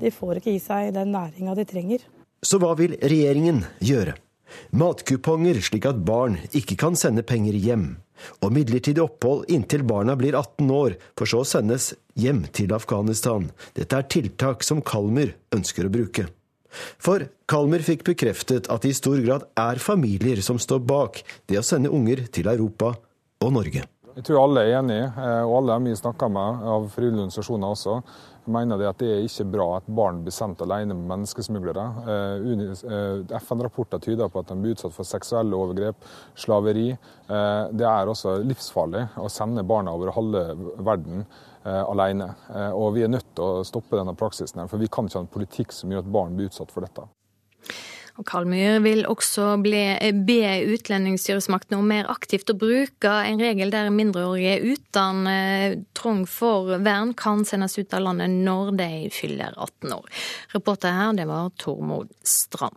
[SPEAKER 34] De får ikke i seg den næringa de trenger.
[SPEAKER 32] Så hva vil regjeringen gjøre? Matkuponger slik at barn ikke kan sende penger hjem. Og midlertidig opphold inntil barna blir 18 år, for så sendes hjem til Afghanistan. Dette er tiltak som Kalmer ønsker å bruke. For Kalmer fikk bekreftet at det i stor grad er familier som står bak det å sende unger til Europa og Norge.
[SPEAKER 33] Jeg tror alle er enige, eh, og alle vi snakker med av frivillige organisasjoner også, mener det at det er ikke bra at barn blir sendt alene med menneskesmuglere. Eh, eh, FN-rapporter tyder på at de blir utsatt for seksuelle overgrep, slaveri. Det er også livsfarlig å sende barna over halve verden eh, alene. Eh, og vi er nødt til å stoppe denne praksisen, for vi kan ikke ha en politikk som gjør at barn blir utsatt for dette.
[SPEAKER 2] Og Kalmyr vil også bli, be utlendingsstyresmaktene om mer aktivt å bruke en regel der mindreårige uten eh, trong for vern kan sendes ut av landet når de fyller 18 år. Reporter her, det var Tormod Strand.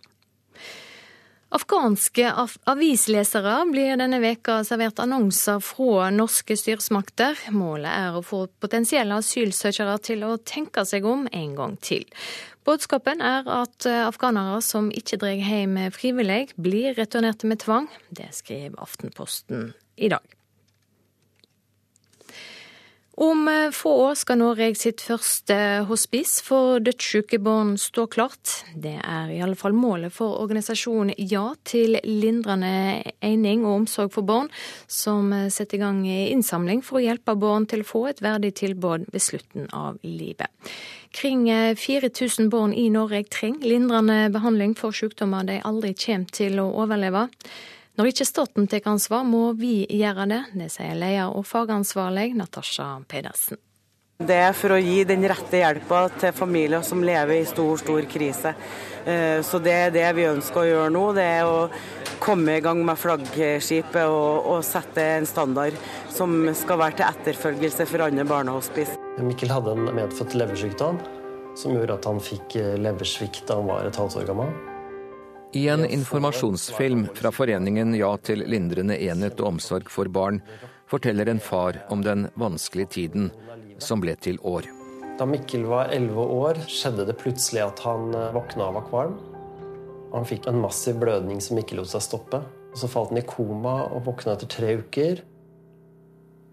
[SPEAKER 2] Afghanske avislesere blir denne veka servert annonser fra norske styresmakter. Målet er å få potensielle asylsøkere til å tenke seg om en gang til. Budskapen er at afghanere som ikke drar hjem frivillig, blir returnerte med tvang. Det skriver Aftenposten i dag. Om eh, få år skal Norge sitt første hospice for dødssyke barn stå klart. Det er i alle fall målet for organisasjonen Ja til lindrende egning og omsorg for barn, som eh, setter i gang innsamling for å hjelpe barn til å få et verdig tilbud ved slutten av livet. Kring 4000 eh, barn i Norge trenger lindrende behandling for sykdommer de aldri kommer til å overleve. Når ikke staten tar ansvar, må vi gjøre det. Det sier leder og fagansvarlig Natasha Pedersen.
[SPEAKER 35] Det er for å gi den rette hjelpa til familier som lever i stor, stor krise. Eh, så det er det vi ønsker å gjøre nå. Det er å komme i gang med flaggskipet og, og sette en standard som skal være til etterfølgelse for andre barnehospice.
[SPEAKER 36] Mikkel hadde en medfødt leversykdom som gjorde at han fikk eh, leversvikt da han var et halvt år gammel.
[SPEAKER 37] I en informasjonsfilm fra foreningen Ja til lindrende enhet og omsorg for barn forteller en far om den vanskelige tiden som ble til år.
[SPEAKER 36] Da Mikkel var elleve år, skjedde det plutselig at han eh, våkna og var. Han fikk en massiv blødning som ikke lot seg stoppe. Så falt han i koma og våkna etter tre uker.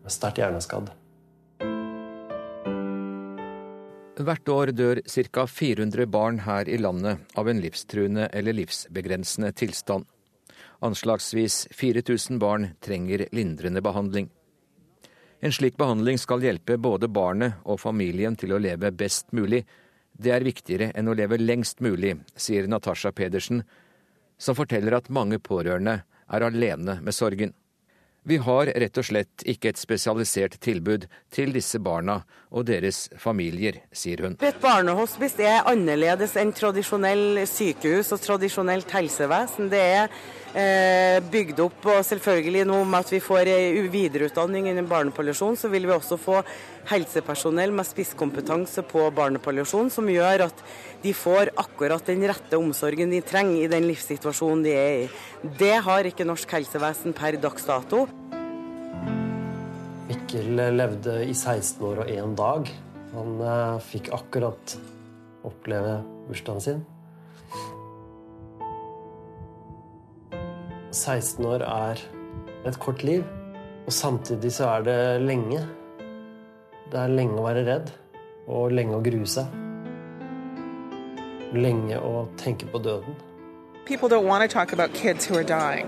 [SPEAKER 36] Sterkt hjerneskadd.
[SPEAKER 37] Hvert år dør ca. 400 barn her i landet av en livstruende eller livsbegrensende tilstand. Anslagsvis 4000 barn trenger lindrende behandling. En slik behandling skal hjelpe både barnet og familien til å leve best mulig. Det er viktigere enn å leve lengst mulig, sier Natasha Pedersen, som forteller at mange pårørende er alene med sorgen. Vi har rett og slett ikke et spesialisert tilbud til disse barna og deres familier, sier hun.
[SPEAKER 35] Et barnehospice er annerledes enn tradisjonell sykehus og tradisjonelt helsevesen. Det er eh, bygd opp, og selvfølgelig nå med at vi får videreutdanning innen barnepalliasjon, så vil vi også få helsepersonell med spisskompetanse på barnepalliasjon, som gjør at de får akkurat den rette omsorgen de trenger i den livssituasjonen de er i. Det har ikke norsk helsevesen per dags dato.
[SPEAKER 36] Mikkel levde i 16 år og én dag. Han eh, fikk akkurat oppleve bursdagen sin. 16 år er et kort liv, og samtidig så er det lenge. Det er lenge å være redd, og lenge å grue seg. Lenge å tenke på døden.
[SPEAKER 38] People don't want to talk about kids who are dying.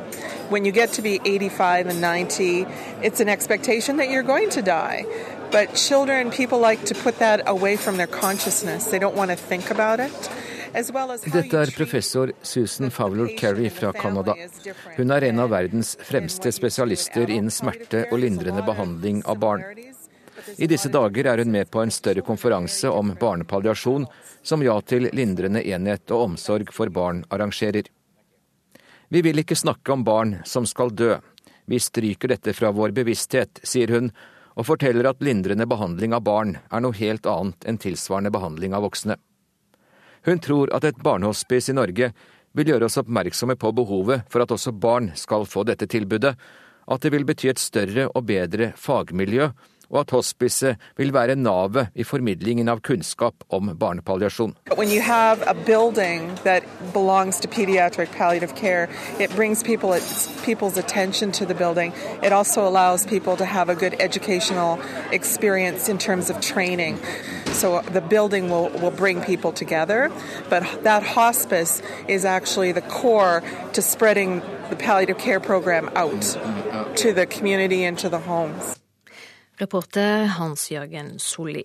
[SPEAKER 38] When you get to be 85 and 90, it's an expectation that you're going to die. But children, people like to put that away from their consciousness. They don't want to think about it.
[SPEAKER 37] Dette er professor Susan Fowler Kerry fra Canada. Hun er en av verdens fremste spesialister innen smerte og lindrende behandling av barn. I disse dager er hun med på en større konferanse om barnepalliasjon, som Ja til lindrende enhet og omsorg for barn arrangerer. Vi vil ikke snakke om barn som skal dø. Vi stryker dette fra vår bevissthet, sier hun, og forteller at lindrende behandling av barn er noe helt annet enn tilsvarende behandling av voksne. Hun tror at et barnehospice i Norge vil gjøre oss oppmerksomme på behovet for at også barn skal få dette tilbudet, at det vil bety et større og bedre fagmiljø og at hospicet vil være navet i formidlingen av kunnskap om barnepalliasjon.
[SPEAKER 38] When you have a building that belongs to pediatric palliative care, it brings people, people's attention to the building. It also allows people to have a good educational experience in terms of training. So the building will, will bring people together, but that hospice is actually the core to spreading the palliative care program out to the community and to the homes.
[SPEAKER 2] Reporter Hans-Jørgen Solli.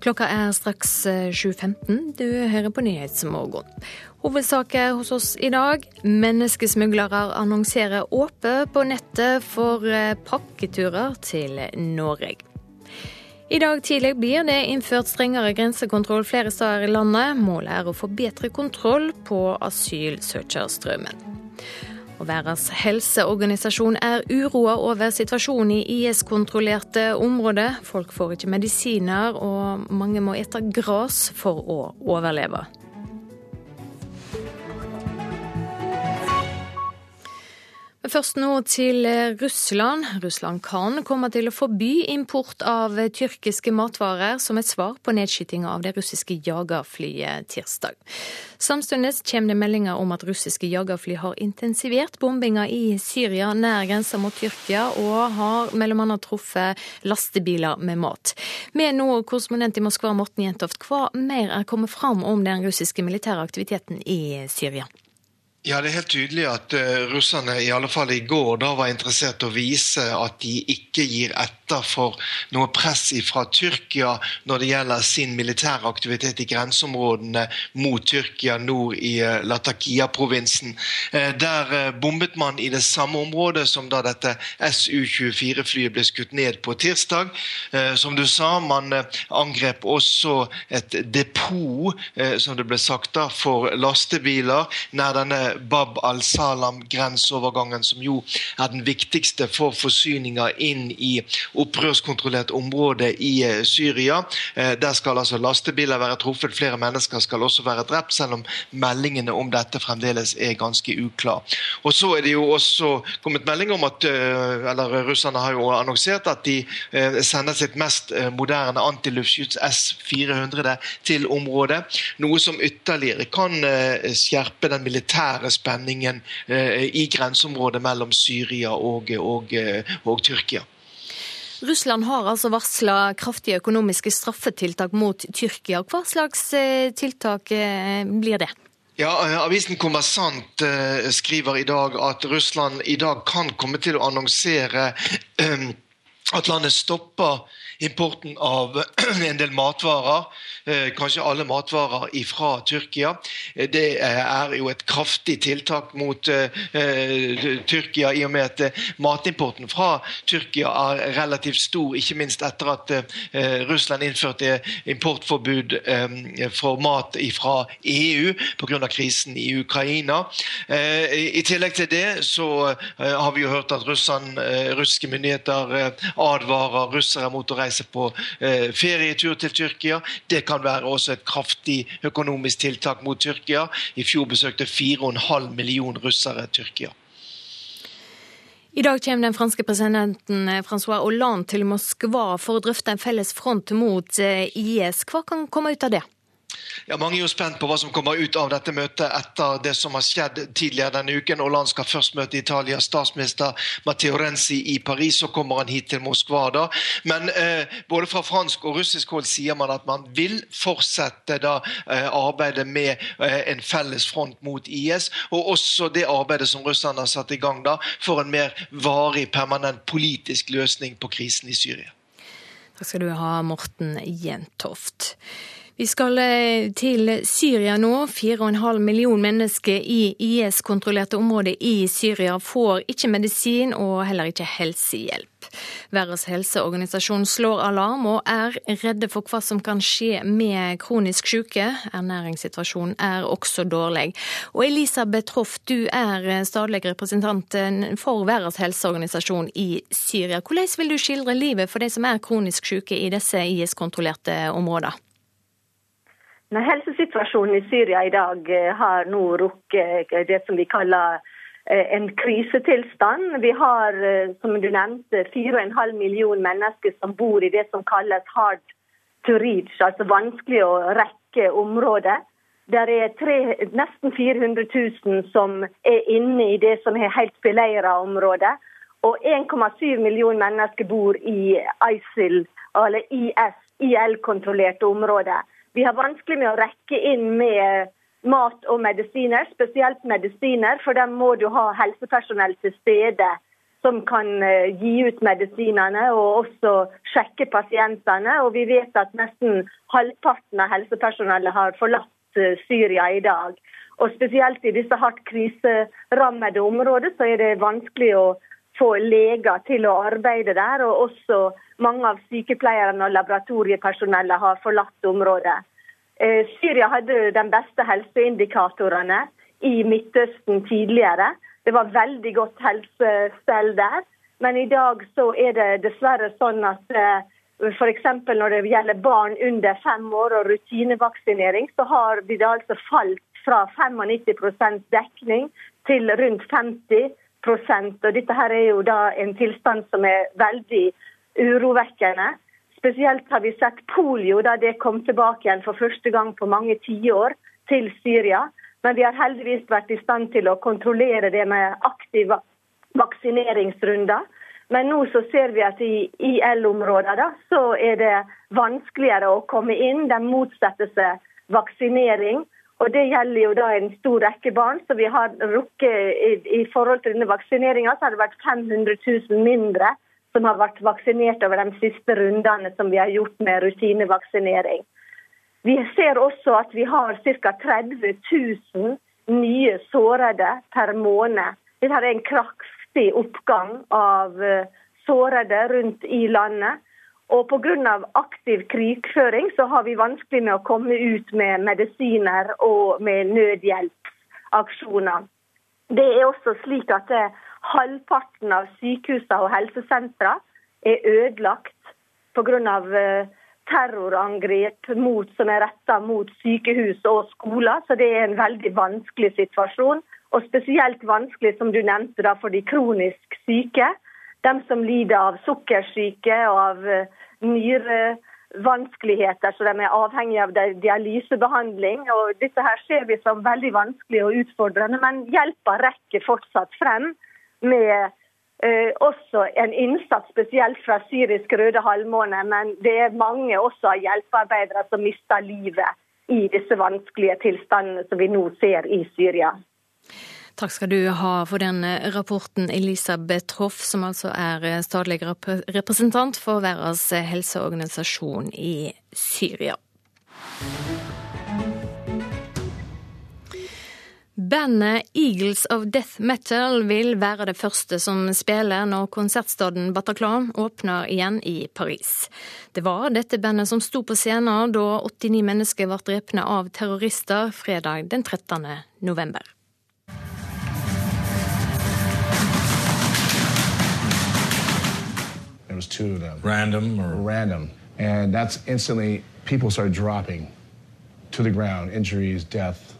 [SPEAKER 2] Klokka er straks 7.15. Eh, du hører på Nyhetsmorgen. Hovedsaker hos oss i dag. Menneskesmuglere annonserer åpent på nettet for eh, pakketurer til Norge. I dag tidlig blir det innført strengere grensekontroll flere steder i landet. Målet er å få bedre kontroll på asylsøkerstrømmen. Og Verdens helseorganisasjon er uroa over situasjonen i IS-kontrollerte områder. Folk får ikke medisiner, og mange må ete gress for å overleve. Først nå til Russland. Russland kan komme til å forby import av tyrkiske matvarer som et svar på nedskytinga av det russiske jagerflyet tirsdag. Samtidig kommer det meldinger om at russiske jagerfly har intensivert bombinga i Syria nær grensa mot Tyrkia, og har bl.a. truffet lastebiler med mat. Med nå korrespondent i Moskva, Morten Jentoft, hva mer er kommet fram om den russiske militære aktiviteten i Syria?
[SPEAKER 39] Ja, Det er helt tydelig at uh, russerne i alle fall i går da var interessert i å vise at de ikke gir etter for noe press fra Tyrkia når det gjelder sin militære aktivitet i grenseområdene mot Tyrkia nord i uh, Latakia-provinsen. Uh, der bombet man i det samme området som da dette Su-24-flyet ble skutt ned på tirsdag. Som du sa, man angrep også et depot, som det ble sagt da, for lastebiler nær denne Bab al-Salam-grenseovergangen, som jo er den viktigste for forsyninger inn i opprørskontrollert område i eh, Syria. Eh, der skal altså lastebiler være truffet, flere mennesker skal også være drept, selv om meldingene om dette fremdeles er ganske uklar. Og så er det jo også kommet melding om at eh, eller russerne har jo annonsert at de sender sitt mest moderne antiluftskyts S-400 til området, noe som ytterligere kan skjerpe den militære militære spenningen eh, i grenseområdet mellom Syria og, og, eh, og Tyrkia.
[SPEAKER 2] Russland har altså varsla kraftige økonomiske straffetiltak mot Tyrkia. Hva slags eh, tiltak blir det?
[SPEAKER 39] Ja, Avisen Kommersant skriver i dag at Russland i dag kan komme til å annonsere at landet stopper importen av en del matvarer Eh, kanskje alle matvarer fra Tyrkia. Eh, det er jo et kraftig tiltak mot eh, Tyrkia, i og med at matimporten fra Tyrkia er relativt stor, ikke minst etter at Russland innførte importforbud for mat fra EU pga. krisen i Ukraina. I tillegg til det så har vi jo hørt at Russland, russiske myndigheter advarer russere mot å reise på ferietur til Tyrkia. Det kan være også et kraftig økonomisk tiltak mot Tyrkia. I fjor besøkte 4,5 millioner russere Tyrkia.
[SPEAKER 2] I dag kommer den franske presidenten eh, Francois Hollande til Moskva for å drøfte en felles front mot eh, IS. Hva kan komme ut av det?
[SPEAKER 39] Ja, Mange er jo spent på hva som kommer ut av dette møtet etter det som har skjedd tidligere denne uken. Hollande skal først møte Italias statsminister Matteo Renzi i Paris, så kommer han hit til Moskva da. Men eh, både fra fransk og russisk hold sier man at man vil fortsette da eh, arbeidet med eh, en felles front mot IS, og også det arbeidet som russerne har satt i gang da, for en mer varig, permanent politisk løsning på krisen i Syria.
[SPEAKER 2] Takk skal du ha, Morten Jentoft. Vi skal eh, til Syria nå. 4,5 million mennesker i IS-kontrollerte områder i Syria får ikke medisin og heller ikke helsehjelp. Verdens helseorganisasjon slår alarm og er redde for hva som kan skje med kronisk syke. Ernæringssituasjonen er også dårlig. Og Elisabeth Hoff, du er stadig representant for Verdens helseorganisasjon i Syria. Hvordan vil du skildre livet for de som er kronisk syke i disse IS-kontrollerte områdene?
[SPEAKER 40] Nei, helsesituasjonen i Syria i dag eh, har nå rukket eh, det som vi kaller eh, en krisetilstand. Vi har, som du nevnte, 4,5 millioner mennesker som bor i det som kalles hard to reach, altså vanskelig å rekke områder. Det er tre, nesten 400 000 som er inne i det som er helt beleira områder. Og 1,7 millioner mennesker bor i ISIL, eller IS, IL-kontrollerte områder. Vi har vanskelig med å rekke inn med mat og medisiner, spesielt medisiner, for da må du ha helsepersonell til stede som kan eh, gi ut medisinene og også sjekke pasientene. Og vi vet at nesten halvparten av helsepersonellet har forlatt eh, Syria i dag. Og spesielt i disse hardt kriserammede områder så er det vanskelig å få leger til å arbeide der. Og også mange av sykepleierne og laboratoriepersonellet har forlatt området. Eh, Syria hadde de beste helseindikatorene i Midtøsten tidligere. Det var veldig godt helsestell der. Men i dag så er det dessverre sånn at eh, f.eks. når det gjelder barn under fem år og rutinevaksinering, så har de det altså falt fra 95% dekning til rundt 50 og Dette her er jo da en tilstand som er veldig urovekkende. Spesielt har vi sett polio da det kom tilbake igjen for første gang på mange tiår til Syria. Men vi har heldigvis vært i stand til å kontrollere det med aktive vaksineringsrunder. Men nå så ser vi at i IL-områder så er det vanskeligere å komme inn. De motsetter seg vaksinering. Og Det gjelder jo da en stor rekke barn. så vi har rukket, i, i forhold til denne vaksineringa har det vært 500 000 mindre som har vært vaksinert over de siste rundene som vi har gjort med rutinevaksinering. Vi ser også at vi har ca. 30 000 nye sårede per måned. Dette er en kraftig oppgang av eh, sårede rundt i landet. Og pga. aktiv krigføring så har vi vanskelig med å komme ut med medisiner og med nødhjelpsaksjoner. Det er også slik at Halvparten av sykehusene og helsesentrene er ødelagt pga. Eh, terrorangrep mot, som er retta mot sykehus og skoler. Så det er en veldig vanskelig situasjon. Og spesielt vanskelig, som du nevnte, da, for de kronisk syke. De som lider av sukkersyke og av eh, nyrevanskeligheter, så de er avhengige av dialysebehandling. Og dette her ser vi som veldig vanskelig og utfordrende, men hjelpa rekker fortsatt frem med eh, også en innsats spesielt fra syrisk Røde Halvmåne. Men det er mange også hjelpearbeidere som mister livet i disse vanskelige tilstandene som vi nå ser i Syria.
[SPEAKER 2] Takk skal du ha for den rapporten, Elisabeth Hoff, som altså er statlig representant for Verdens helseorganisasjon i Syria. Bandet Eagles of Death Metal vil være det første som spiller når konsertstaden Bataclan åpner igjen i Paris. Det var dette bandet som sto på scenen da 89 mennesker ble drept av terrorister fredag den 13. november.
[SPEAKER 41] Two of them. Random or random. And that's instantly people start dropping to the ground, injuries, death.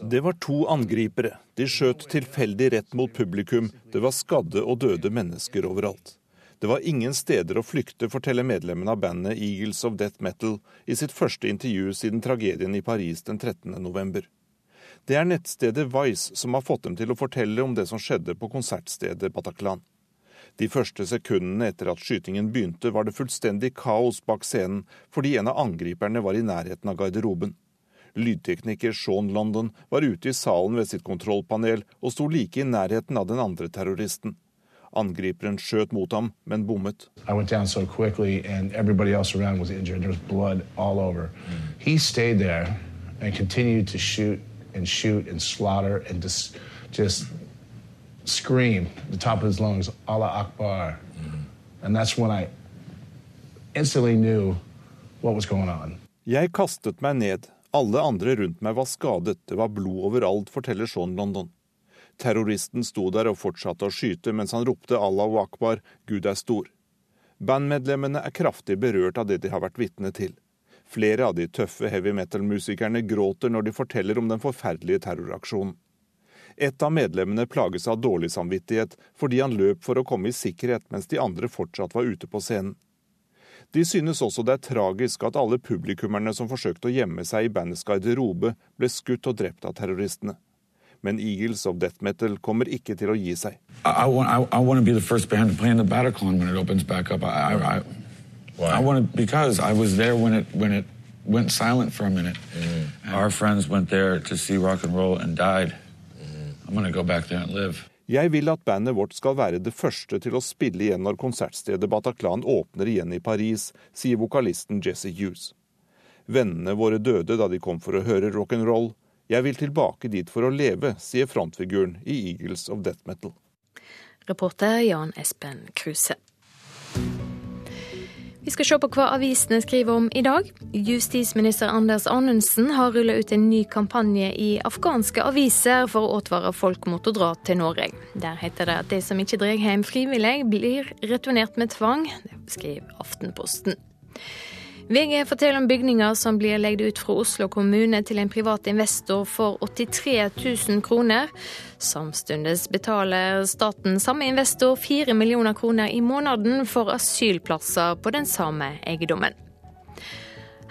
[SPEAKER 42] Det var to angripere. De skjøt tilfeldig rett mot publikum. Det var skadde og døde mennesker overalt. Det var ingen steder å flykte, forteller medlemmene av bandet Eagles of Death Metal i sitt første intervju siden tragedien i Paris den 13. november. Det er nettstedet Vice som har fått dem til å fortelle om det som skjedde på konsertstedet Bataclan. De første sekundene etter at skytingen begynte, var det fullstendig kaos bak scenen fordi en av angriperne var i nærheten av garderoben. Lydtekniker Sean London var ute i salen ved sitt kontrollpanel og sto like i nærheten av den andre terroristen. Angriperen skjøt mot ham, men bommet. So quickly,
[SPEAKER 41] and shoot and shoot and slaughter and just, just scream the top of his lungs, Allah Akbar. Mm. And that's when I instantly knew what was going on.
[SPEAKER 42] Jeg kastet meg ned, alle andre rundt meg var skadet, det var blod overalt, forteller Sean London. Terroristen sto der og fortsatte å skyte mens han ropte Allahu akbar, Gud er stor. Bandmedlemmene er kraftig berørt av det de har vært vitne til. Flere av de tøffe heavy metal-musikerne gråter når de forteller om den forferdelige terroraksjonen. Et av medlemmene plages av dårlig samvittighet fordi han løp for å komme i sikkerhet mens de andre fortsatt var ute på scenen. De synes også det er tragisk at alle publikummerne som forsøkte å gjemme seg i bandets garderobe, ble skutt og drept av terroristene. Men Eagles of Death Metal kommer ikke til å gi seg. I want, I, I want to be the first band to play in the Bataclan when it opens back up. I, I, Why? I want to, because I was there when it, when it went silent for a minute. Mm. Our friends went there to see rock and roll and died. Jeg vil at bandet vårt skal være det første til å spille igjen når konsertstedet Bataclan åpner igjen i Paris, sier vokalisten Jesse Hughes. Vennene våre døde da de kom for å høre rock'n'roll. Jeg vil tilbake dit for å leve, sier frontfiguren i Eagles of Death Metal.
[SPEAKER 2] Reporter Jan Espen Kruse. Vi skal se på hva avisene skriver om i dag. Justisminister Anders Anundsen har rullet ut en ny kampanje i afghanske aviser for å advare folk mot å dra til Norge. Der heter det at de som ikke drar hjem frivillig, blir returnert med tvang. Det skriver Aftenposten. VG forteller om bygninger som blir leid ut fra Oslo kommune til en privat investor for 83 000 kroner. Samtidig betaler staten samme investor 4 millioner kroner i måneden for asylplasser på den samme eiendommen.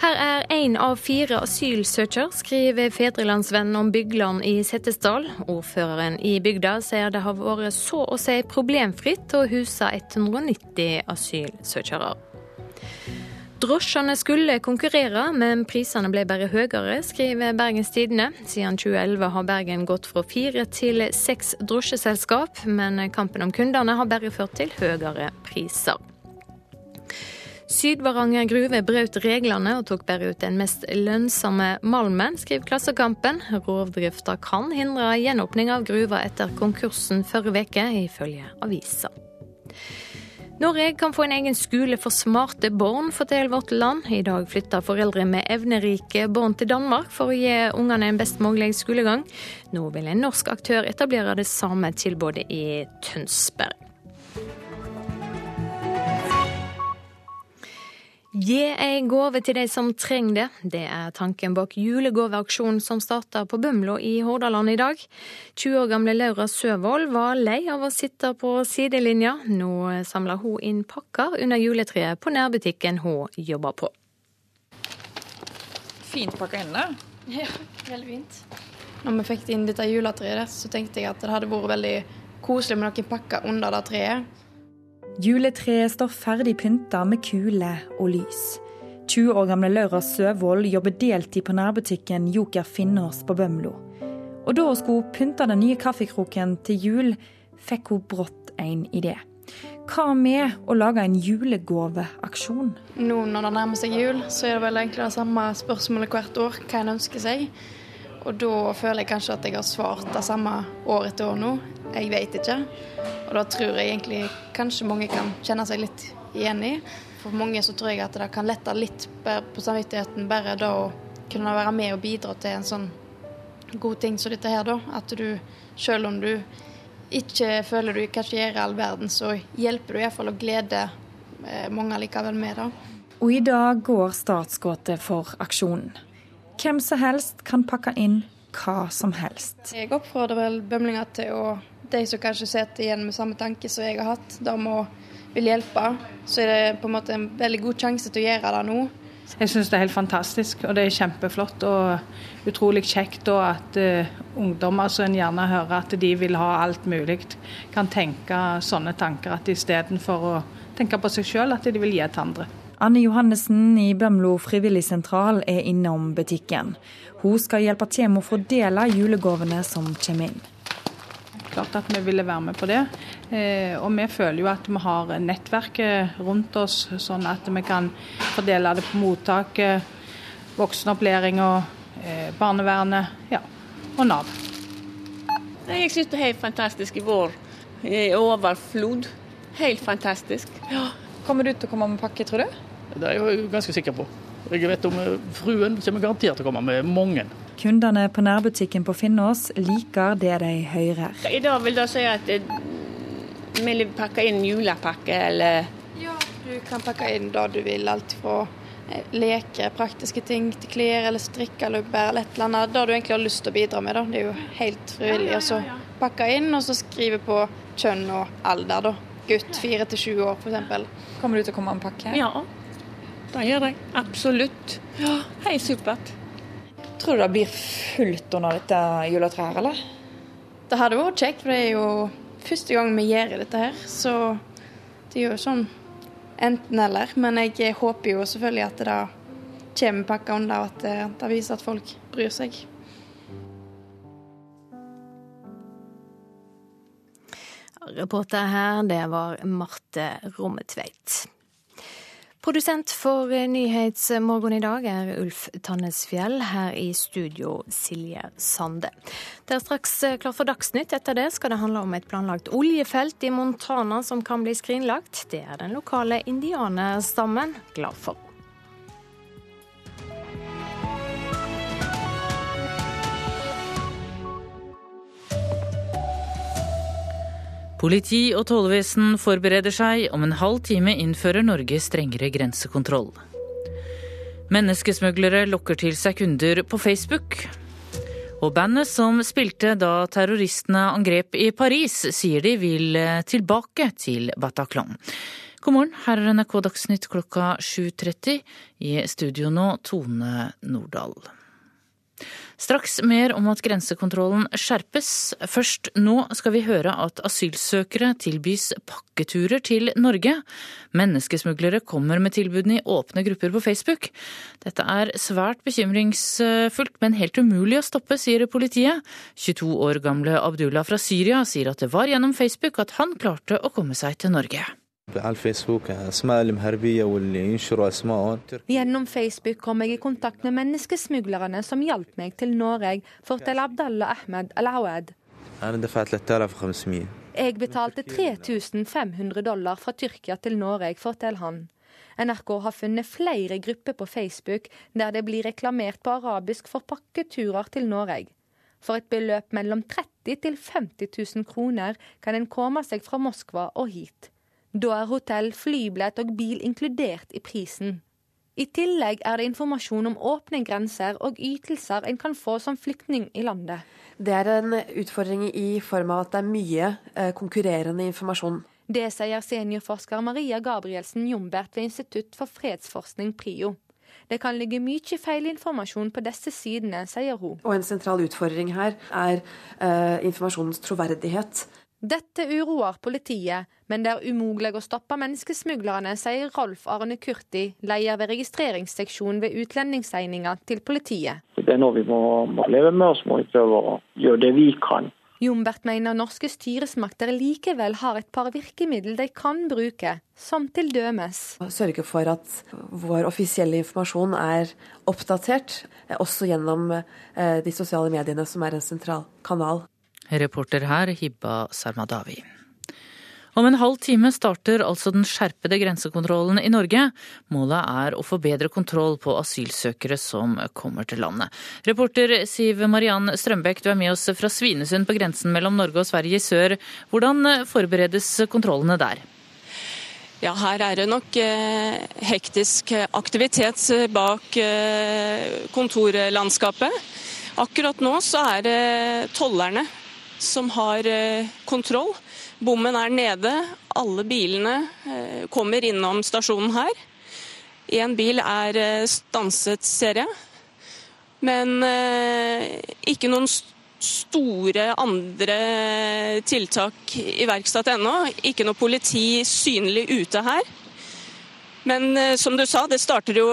[SPEAKER 2] Her er én av fire asylsøkere, skriver Fedrelandsvennen om Bygland i Setesdal. Ordføreren i bygda sier det har vært så å si problemfritt å huse 190 asylsøkere. Drosjene skulle konkurrere, men prisene ble bare høyere, skriver Bergens Tidende. Siden 2011 har Bergen gått fra fire til seks drosjeselskap, men kampen om kundene har bare ført til høyere priser. Sydvaranger gruve brøt reglene og tok bare ut den mest lønnsomme malmen, skriver Klassekampen. Rovdrifta kan hindre gjenåpning av gruva etter konkursen forrige uke, ifølge avisa. Norge kan få en egen skole for smarte barn, forteller Vårt Land. I dag flytter foreldre med evnerike barn til Danmark for å gi ungene en best mulig skolegang. Nå vil en norsk aktør etablere det samme tilbudet i Tønsberg. Gi ei gave til de som trenger det. Det er tanken bak julegaveaksjonen som starta på Bømlo i Hordaland i dag. 20 år gamle Laura Søvold var lei av å sitte på sidelinja. Nå samler hun inn pakker under juletreet på nærbutikken hun jobber på.
[SPEAKER 43] Fint pakka inne.
[SPEAKER 44] Ja, veldig fint. Når vi fikk inn dette juletreet, så tenkte jeg at det hadde vært veldig koselig med noen pakker under det treet.
[SPEAKER 43] Juletreet står ferdig pynta med kuler og lys. 20 år gamle Laura Søvold jobber deltid på nærbutikken Joker Finnås på Bømlo. Og da hun skulle pynte den nye kaffekroken til jul, fikk hun brått en idé. Hva med å lage en julegaveaksjon?
[SPEAKER 44] Nå når det nærmer seg jul, så er det vel egentlig det samme spørsmålet hvert år, hva en ønsker seg. Og da føler jeg kanskje at jeg har svart det samme år etter år nå. Jeg vet ikke. Og da tror jeg egentlig kanskje mange kan kjenne seg litt igjen i. For mange så tror jeg at det kan lette litt på samvittigheten bare da å kunne være med og bidra til en sånn god ting som dette her, da. At du, selv om du ikke føler du kanskje gjør all verden, så hjelper du iallfall å glede eh, mange likevel med, da.
[SPEAKER 43] Og i dag går startskuddet for aksjonen. Hvem som helst kan pakke inn hva som helst.
[SPEAKER 44] Jeg oppfordrer vel bømlinger til å de som kanskje sitter igjen med samme tanke som jeg har hatt, de må vil hjelpe, så er det på en måte en veldig god sjanse til å gjøre det nå.
[SPEAKER 43] Jeg syns det er helt fantastisk, og det er kjempeflott og utrolig kjekt og at uh, ungdommer som en gjerne hører at de vil ha alt mulig, kan tenke sånne tanker at istedenfor å tenke på seg sjøl, at de vil gi til andre. Anne Johannessen i Bømlo frivilligsentral er innom butikken. Hun skal hjelpe til med å fordele julegavene som kommer inn klart at vi ville være med på det. Eh, og vi føler jo at vi har nettverket rundt oss, sånn at vi kan fordele det på mottaket, voksenopplæring og eh, barnevernet ja, og Nav.
[SPEAKER 45] Jeg syns det er helt fantastisk i vår. I overflod. Helt fantastisk. Ja.
[SPEAKER 43] Kommer du til å komme med pakke, tror du?
[SPEAKER 45] Det er jeg ganske sikker på. Jeg vet om eh, fruen kommer garantert til å komme med mange.
[SPEAKER 43] Kundene på nærbutikken på Finnås liker det de hører.
[SPEAKER 45] I dag vil det si at eh, vi vil pakke inn julepakke, eller
[SPEAKER 44] Ja, du kan pakke inn det du vil. Alt fra eh, leker, praktiske ting, til klær eller strikkelubber eller et eller annet. Det du egentlig har lyst til å bidra med. Da. Det er jo helt frivillig. Og så pakke inn, og så skrive på kjønn og alder. da. Gutt fire til sju år, f.eks.
[SPEAKER 43] Kommer du til å komme med en pakke?
[SPEAKER 45] Ja. Det gjør jeg. Absolutt. Ja, Helt supert.
[SPEAKER 43] Tror du det blir fullt under dette juletreet, eller?
[SPEAKER 44] Det hadde vært kjekt, for det er jo første gang vi gjør dette her. Så det er jo sånn enten-eller. Men jeg håper jo selvfølgelig at det kommer pakka under, og at det, det viser at folk bryr seg.
[SPEAKER 2] Reporter her, det var Marte Rommetveit. Produsent for Nyhetsmorgen i dag er Ulf Tannesfjell. Her i studio Silje Sande. Det er straks klart for Dagsnytt. Etter det skal det handle om et planlagt oljefelt i Montana som kan bli skrinlagt. Det er den lokale indianerstammen glad for.
[SPEAKER 46] Politi og tollvesen forbereder seg. Om en halv time innfører Norge strengere grensekontroll. Menneskesmuglere lokker til seg kunder på Facebook. Og bandet som spilte da terroristene angrep i Paris, sier de vil tilbake til Bataclan. God morgen, her er NRK Dagsnytt klokka 7.30. I studio nå, Tone Nordahl. Straks mer om at grensekontrollen skjerpes. Først nå skal vi høre at asylsøkere tilbys pakketurer til Norge. Menneskesmuglere kommer med tilbudene i åpne grupper på Facebook. Dette er svært bekymringsfullt, men helt umulig å stoppe, sier politiet. 22 år gamle Abdullah fra Syria sier at det var gjennom Facebook at han klarte å komme seg til Norge.
[SPEAKER 3] Gjennom Facebook kom jeg i kontakt med menneskesmuglerne som hjalp meg til Norge, forteller Abdallah Ahmed Al-Awad. Jeg betalte 3500 dollar fra Tyrkia til Norge, forteller han. NRK har funnet flere grupper på Facebook der det blir reklamert på arabisk for pakketurer til Norge. For et beløp mellom 30 til 50 000 kroner kan en komme seg fra Moskva og hit. Da er hotell, flybillett og bil inkludert i prisen. I tillegg er det informasjon om åpne grenser og ytelser en kan få som flyktning i landet.
[SPEAKER 4] Det er en utfordring i form av at det er mye eh, konkurrerende informasjon.
[SPEAKER 3] Det sier seniorforsker Maria Gabrielsen Jombert ved Institutt for fredsforskning, PRIO. Det kan ligge mye feilinformasjon på disse sidene, sier hun.
[SPEAKER 4] Og En sentral utfordring her er uh, informasjonens troverdighet.
[SPEAKER 3] Dette uroer politiet, men det er umulig å stoppe menneskesmuglerne, sier Rolf Arne Kurti, leder ved registreringsseksjonen ved utlendingsegninga til politiet.
[SPEAKER 47] Det er noe vi må, må leve med, og så må vi prøve å gjøre det vi kan.
[SPEAKER 3] Jombert mener norske styresmakter likevel har et par virkemidler de kan bruke, som til dømes.
[SPEAKER 4] Sørge for at vår offisielle informasjon er oppdatert, også gjennom eh, de sosiale mediene, som er en sentral kanal.
[SPEAKER 46] Reporter her Hibba Sarmadawi. Om en halv time starter altså den skjerpede grensekontrollen i Norge. Målet er å få bedre kontroll på asylsøkere som kommer til landet. Reporter Siv Mariann Strømbekk, du er med oss fra Svinesund på grensen mellom Norge og Sverige i sør. Hvordan forberedes kontrollene der?
[SPEAKER 48] Ja, her er det nok eh, hektisk aktivitet bak eh, kontorlandskapet. Akkurat nå så er det tollerne som har eh, kontroll. Bommen er nede. Alle bilene eh, kommer innom stasjonen her. Én bil er eh, stanset, ser jeg. Men ikke noen store andre tiltak iverksatt ennå. Ikke noe politi synlig ute her. Men som du sa, det starter jo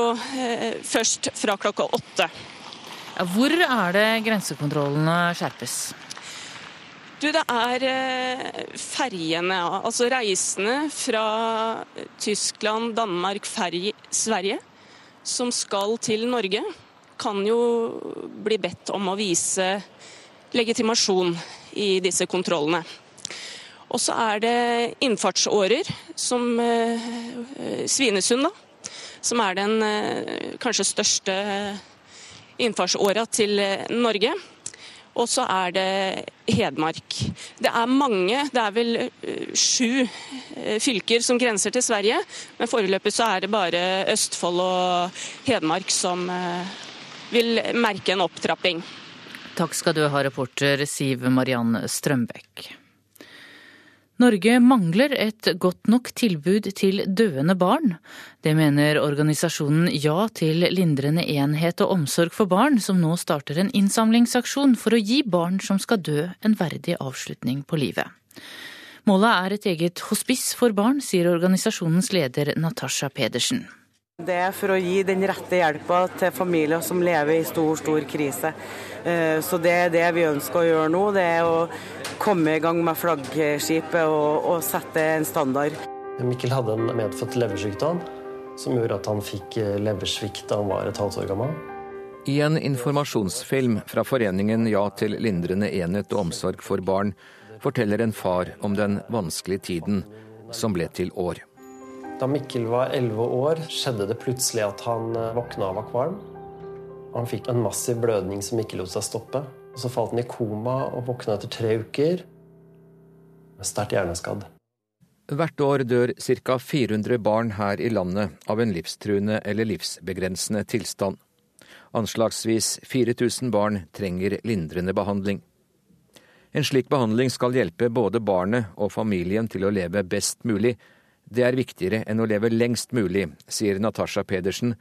[SPEAKER 48] først fra klokka åtte.
[SPEAKER 46] Hvor er det grensekontrollene skjerpes?
[SPEAKER 48] Du, det er ferjene, ja. altså reisende fra Tyskland, Danmark, ferje, Sverige, som skal til Norge, kan jo bli bedt om å vise legitimasjon i disse kontrollene. Og så er det innfartsårer, som eh, Svinesund, da. Som er den eh, kanskje største innfartsåra til Norge. Og så er det Hedmark. Det er mange, det er vel eh, sju eh, fylker som grenser til Sverige. Men foreløpig så er det bare Østfold og Hedmark som eh, vil merke en opptrapping.
[SPEAKER 46] Takk skal du ha, reporter Siv Mariann Strømbekk. Norge mangler et godt nok tilbud til døende barn. Det mener organisasjonen Ja til lindrende enhet og omsorg for barn, som nå starter en innsamlingsaksjon for å gi barn som skal dø, en verdig avslutning på livet. Målet er et eget hospice for barn, sier organisasjonens leder Natasha Pedersen.
[SPEAKER 35] Det er for å gi den rette hjelpa til familier som lever i stor, stor krise. Eh, så det er det vi ønsker å gjøre nå. Det er å komme i gang med flaggskipet og, og sette en standard.
[SPEAKER 36] Mikkel hadde en medfødt leversykdom som gjorde at han fikk eh, leversvikt da han var et halvt år gammel.
[SPEAKER 37] I en informasjonsfilm fra foreningen Ja til lindrende enhet og omsorg for barn forteller en far om den vanskelige tiden som ble til år.
[SPEAKER 36] Da Mikkel var elleve år, skjedde det plutselig at han eh, våkna og var kvalm. Han fikk en massiv blødning som ikke lot seg stoppe. Og Så falt han i koma og våkna etter tre uker. Sterkt hjerneskadd.
[SPEAKER 37] Hvert år dør ca. 400 barn her i landet av en livstruende eller livsbegrensende tilstand. Anslagsvis 4000 barn trenger lindrende behandling. En slik behandling skal hjelpe både barnet og familien til å leve best mulig. Det er viktigere enn å leve lengst mulig, sier Natasha Pedersen,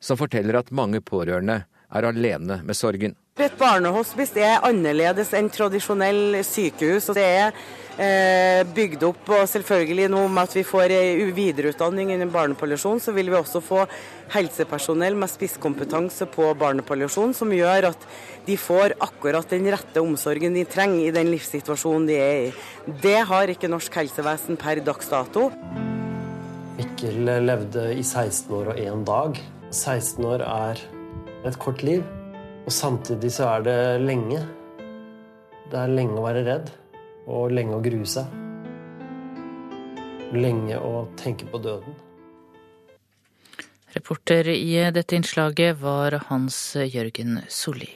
[SPEAKER 37] som forteller at mange pårørende er alene med sorgen.
[SPEAKER 35] Et barnehospice er annerledes enn tradisjonell sykehus. og Det er bygd opp og selvfølgelig nå med at vi får videreutdanning innen barnepalliasjon, så vil vi også få helsepersonell med spisskompetanse på barnepalliasjon, som gjør at de får akkurat den rette omsorgen de trenger i den livssituasjonen de er i. Det har ikke norsk helsevesen per dags dato.
[SPEAKER 36] Mikkel levde i 16 år og én dag. 16 år er et kort liv. Og samtidig så er det lenge. Det er lenge å være redd, og lenge å grue seg. Lenge å tenke på døden.
[SPEAKER 46] Reporter i dette innslaget var Hans Jørgen Solli.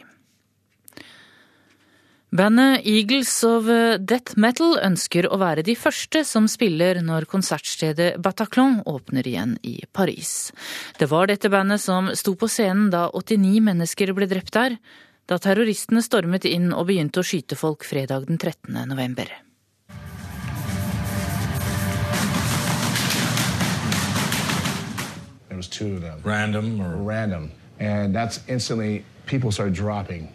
[SPEAKER 46] Bandet Eagles of Death Metal ønsker å være de første som spiller når konsertstedet Bataclan åpner igjen i Paris. Det var dette bandet som sto på scenen da 89 mennesker ble drept der, da terroristene stormet inn og begynte å skyte folk fredag den 13. november.
[SPEAKER 49] There was two of them. Random or random. And that's instantly people started dropping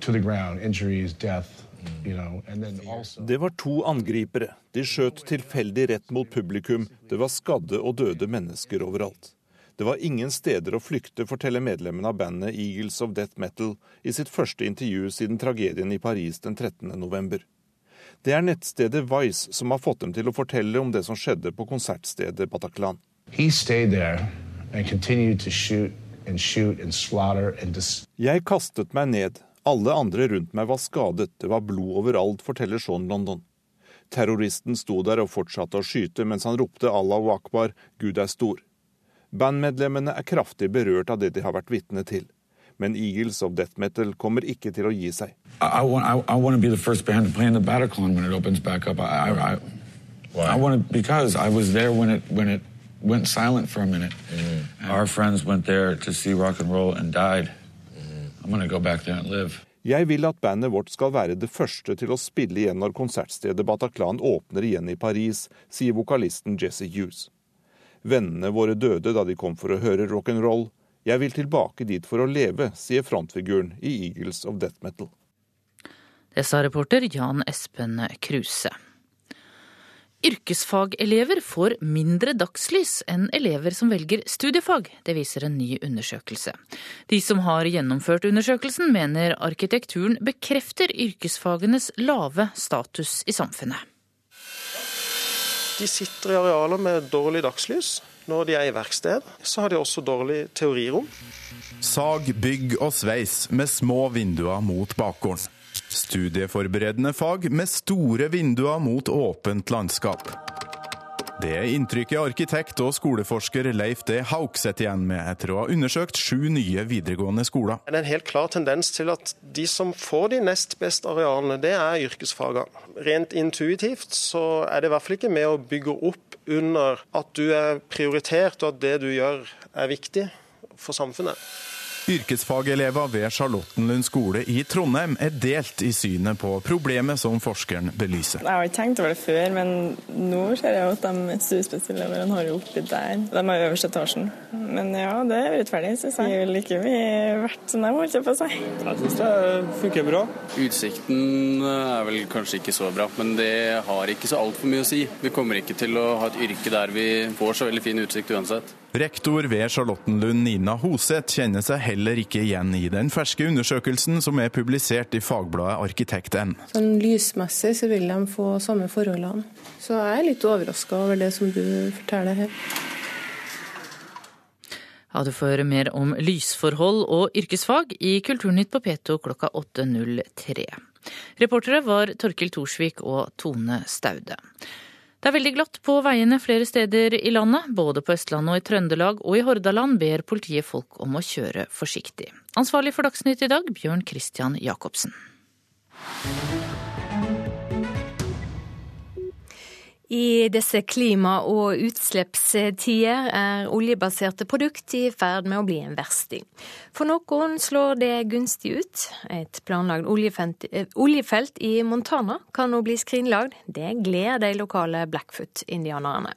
[SPEAKER 49] to the ground, injuries, death. You know, and then also...
[SPEAKER 42] Det var to angripere. De skjøt tilfeldig rett mot publikum. Det var skadde og døde mennesker overalt. Det var ingen steder å flykte, forteller medlemmene av bandet Eagles of Death Metal i sitt første intervju siden tragedien i Paris den 13. november. Det er nettstedet Vice som har fått dem til å fortelle om det som skjedde på konsertstedet Bataclan. Jeg kastet meg ned, alle andre rundt meg var skadet, det var blod overalt, forteller Sean London. Terroristen sto der og fortsatte å skyte mens han ropte Allahu akbar, Gud er stor. Bandmedlemmene er kraftig berørt av det de har vært vitne til. Men Eagles of Death Metal kommer ikke til å gi seg. I want, I, I want to be the first band to play in the Bataclan when it opens back up. I, I, Why? I want to, because I was there when it, when it went silent for a minute. Mm. Our friends went there to see rock and roll and died. Jeg vil at bandet vårt skal være det første til å spille igjen når konsertstedet Bataclan åpner igjen i Paris, sier vokalisten Jesse Hughes. Vennene våre døde da de kom for å høre rock'n'roll. Jeg vil tilbake dit for å leve, sier frontfiguren i Eagles of Death Metal.
[SPEAKER 46] Det sa reporter Jan Espen Kruse. Yrkesfagelever får mindre dagslys enn elever som velger studiefag. Det viser en ny undersøkelse. De som har gjennomført undersøkelsen, mener arkitekturen bekrefter yrkesfagenes lave status i samfunnet.
[SPEAKER 24] De sitter i arealer med dårlig dagslys. Når de er i verksted, så har de også dårlig teorirom.
[SPEAKER 50] Sag, bygg og sveis med små vinduer mot bakgården. Studieforberedende fag med store vinduer mot åpent landskap. Det er inntrykket arkitekt og skoleforsker Leif D. Hauk sitter igjen med etter å ha undersøkt sju nye videregående skoler.
[SPEAKER 24] Det er en helt klar tendens til at de som får de nest beste arealene, det er yrkesfagene. Rent intuitivt så er det i hvert fall ikke med å bygge opp under at du er prioritert og at det du gjør er viktig for samfunnet.
[SPEAKER 50] Yrkesfagelever ved Charlottenlund skole i Trondheim er delt i synet på problemet som forskeren belyser.
[SPEAKER 51] Jeg har ikke tenkt over det før, men nå ser jeg at de studiespesialeleverne har jo oppi der. De er øverste etasjen. Men ja, det er urettferdig, syns jeg. Vi er like mye verdt som dem, holdt jeg på seg.
[SPEAKER 52] Jeg syns det funker bra. Utsikten er vel kanskje ikke så bra, men det har ikke så altfor mye å si. Vi kommer ikke til å ha et yrke der vi får så veldig fin utsikt uansett.
[SPEAKER 50] Rektor ved Charlottenlund Nina Hoseth kjenner seg heller ikke igjen i den ferske undersøkelsen som er publisert i fagbladet Arkitekten.
[SPEAKER 25] Sånn lysmessig så vil de få samme forholdene. Så jeg er litt overraska over det som du forteller her.
[SPEAKER 46] Ja, Du får høre mer om lysforhold og yrkesfag i Kulturnytt på P2 klokka 8.03. Reportere var Torkil Thorsvik og Tone Staude. Det er veldig glatt på veiene flere steder i landet. Både på Østlandet og i Trøndelag og i Hordaland ber politiet folk om å kjøre forsiktig. Ansvarlig for Dagsnytt i dag, Bjørn Christian Jacobsen.
[SPEAKER 2] I disse klima- og utslippstider er oljebaserte produkt i ferd med å bli en versting. For noen slår det gunstig ut. Et planlagt oljefelt, oljefelt i Montana kan nå bli skrinlagd. Det gleder de lokale Blackfoot-indianerne.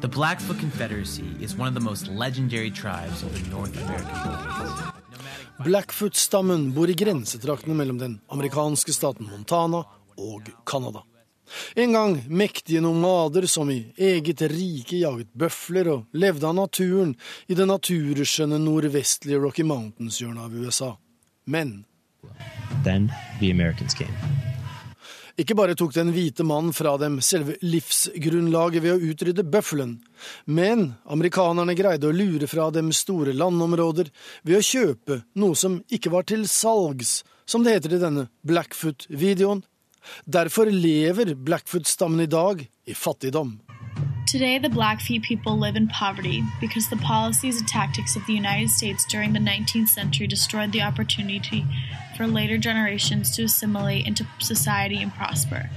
[SPEAKER 53] The Blackfoot Confederacy is one of the most legendary tribes of the North American
[SPEAKER 49] Blackfoot-stammen bor i grensetraktene mellom den amerikanske staten Montana og Canada. En gang mektige nomader som i eget rike jaget bøfler og levde av naturen i det naturskjønne nordvestlige Rocky Mountains-hjørnet av USA. Men
[SPEAKER 53] Then the Americans.
[SPEAKER 49] Ikke bare tok den hvite mannen fra dem selve livsgrunnlaget ved å utrydde bøffelen, men amerikanerne greide å lure fra dem store landområder ved å kjøpe noe som ikke var til salgs, som det heter i denne Blackfoot-videoen. Derfor lever Blackfoot-stammen i dag i fattigdom.
[SPEAKER 54] Today, the Blackfeet people live in poverty because the policies and tactics of the United States during the 19th century destroyed the opportunity for later generations to assimilate into society and prosper.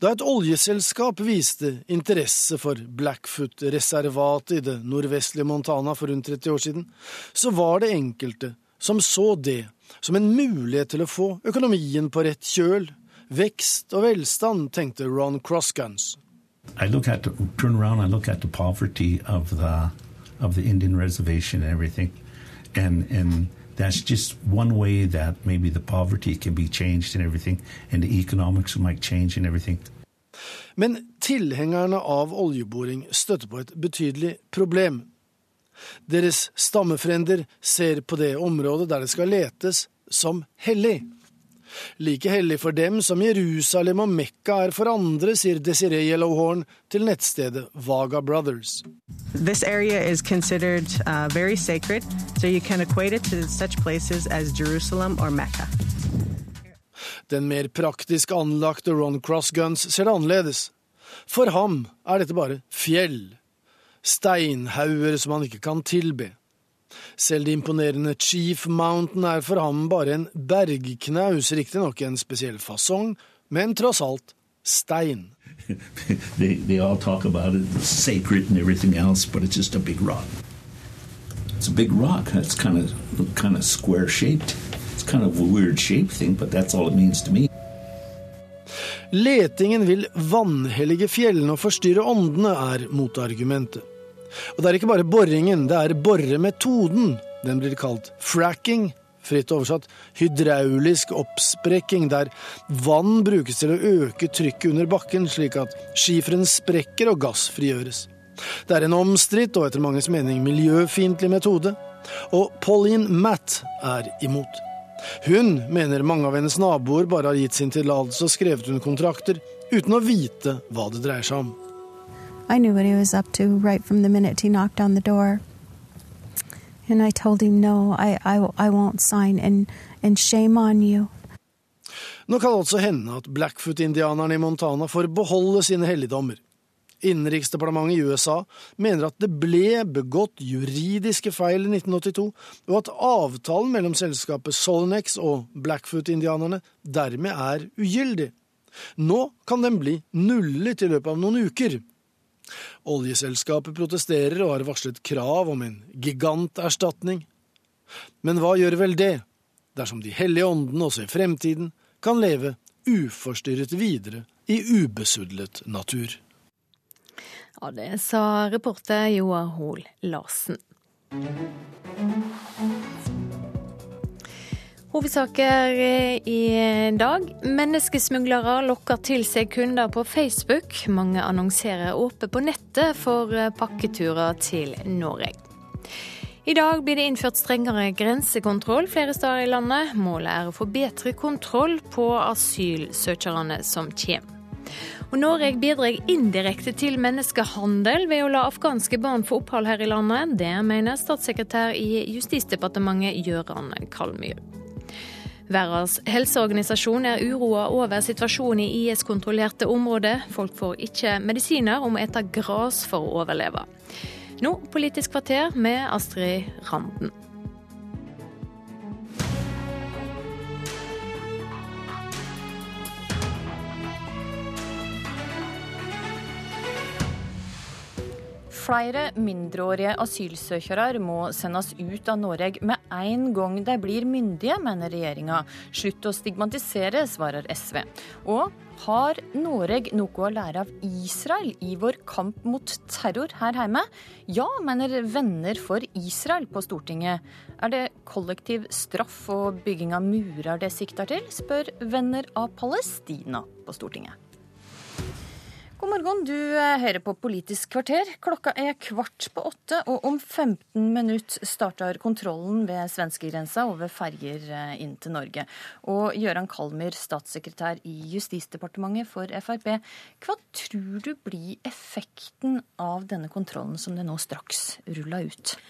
[SPEAKER 49] Da et oljeselskap viste interesse for Blackfoot-reservatet i det nordvestlige Montana for rundt 30 år siden, så var det enkelte som så det som en mulighet til å få økonomien på rett kjøl. Vekst og velstand, tenkte Ron Crossguns.
[SPEAKER 55] I look at the, turn around. I look at the poverty of the of the Indian reservation and everything, and and that's just one way that maybe the poverty can be changed and everything, and the economics might change and everything.
[SPEAKER 49] Men tilhengerne av oljeboring støtter på et betydelig problem. Deres stammefrender ser på det området der det skal letes, som hellig. Like hellig for dem som Jerusalem og Mekka er for andre, sier Desiree Yellowhorn til nettstedet Vaga Brothers.
[SPEAKER 56] This area is considered uh, very sacred, so you can equate it to such places as Jerusalem or Mecca.
[SPEAKER 49] Den mer praktisk anlagte Ron Crossguns ser det annerledes. For ham er dette bare fjell, steinhauger som han ikke kan tilbe. Selv det imponerende Chief Mountain er for ham bare en bergknaus, riktignok en spesiell fasong, men tross alt stein.
[SPEAKER 55] they, they all talk about it, it's sacred and everything else, but it's just a big rock. It's a big rock. It's kind of kind of square shaped. It's kind of a weird shape thing, but that's all it means to me.
[SPEAKER 49] Letingen vil vanhellige fjellene og forstyrre åndene, er motargumentet. Og det er ikke bare boringen, det er boremetoden. Den blir kalt fracking, fritt oversatt hydraulisk oppsprekking, der vann brukes til å øke trykket under bakken, slik at skiferen sprekker og gass frigjøres. Det er en omstridt og etter manges mening miljøfiendtlig metode, og Pauline Matt er imot. Hun mener mange av hennes naboer bare har gitt sin tillatelse og skrevet under kontrakter uten å vite hva det dreier seg om.
[SPEAKER 57] I knew what he was up to right from the minute he knocked on the door. And I told him, no, I, I, I won't sign, and, and shame on you.
[SPEAKER 49] Nå kan det altså hende at Blackfoot-indianerne i Montana får beholde sine helligdommer. Innenriksdepartementet i USA mener at det ble begått juridiske feil i 1982, og at avtalen mellom selskapet Solenex og Blackfoot-indianerne dermed er ugyldig. Nå kan den bli nullet i løpet av noen uker. Oljeselskapet protesterer og har varslet krav om en giganterstatning. Men hva gjør vel det, dersom de hellige åndene også i fremtiden kan leve uforstyrret videre i ubesudlet natur?
[SPEAKER 2] Ja, det sa reporter Joar Hoel Larsen. Hovedsaker i dag. Menneskesmuglere lokker til seg kunder på Facebook. Mange annonserer åpent på nettet for pakketurer til Norge. I dag blir det innført strengere grensekontroll flere steder i landet. Målet er å få bedre kontroll på asylsøkerne som kommer. Og Norge bidrar indirekte til menneskehandel ved å la afghanske barn få opphold her i landet. Det mener statssekretær i Justisdepartementet Gøran Kalmyr. Verdens helseorganisasjon er uroa over situasjonen i IS-kontrollerte områder. Folk får ikke medisiner og må ete gras for å overleve. Nå Politisk kvarter med Astrid Randen.
[SPEAKER 58] Flere mindreårige asylsøkere må sendes ut av Norge med en gang de blir myndige, mener regjeringa. Slutt å stigmatisere, svarer SV. Og har Norge noe å lære av Israel i vår kamp mot terror her hjemme? Ja, mener venner for Israel på Stortinget. Er det kollektiv straff og bygging av murer det sikter til, spør venner av Palestina på Stortinget. God morgen, du eh, hører på Politisk kvarter. Klokka er kvart på åtte, og om 15 minutter starter kontrollen ved svenskegrensa over ferger eh, inn til Norge. Og Gøran Kalmyr, statssekretær i Justisdepartementet for Frp. Hva tror du blir effekten av denne kontrollen som det nå straks ruller ut?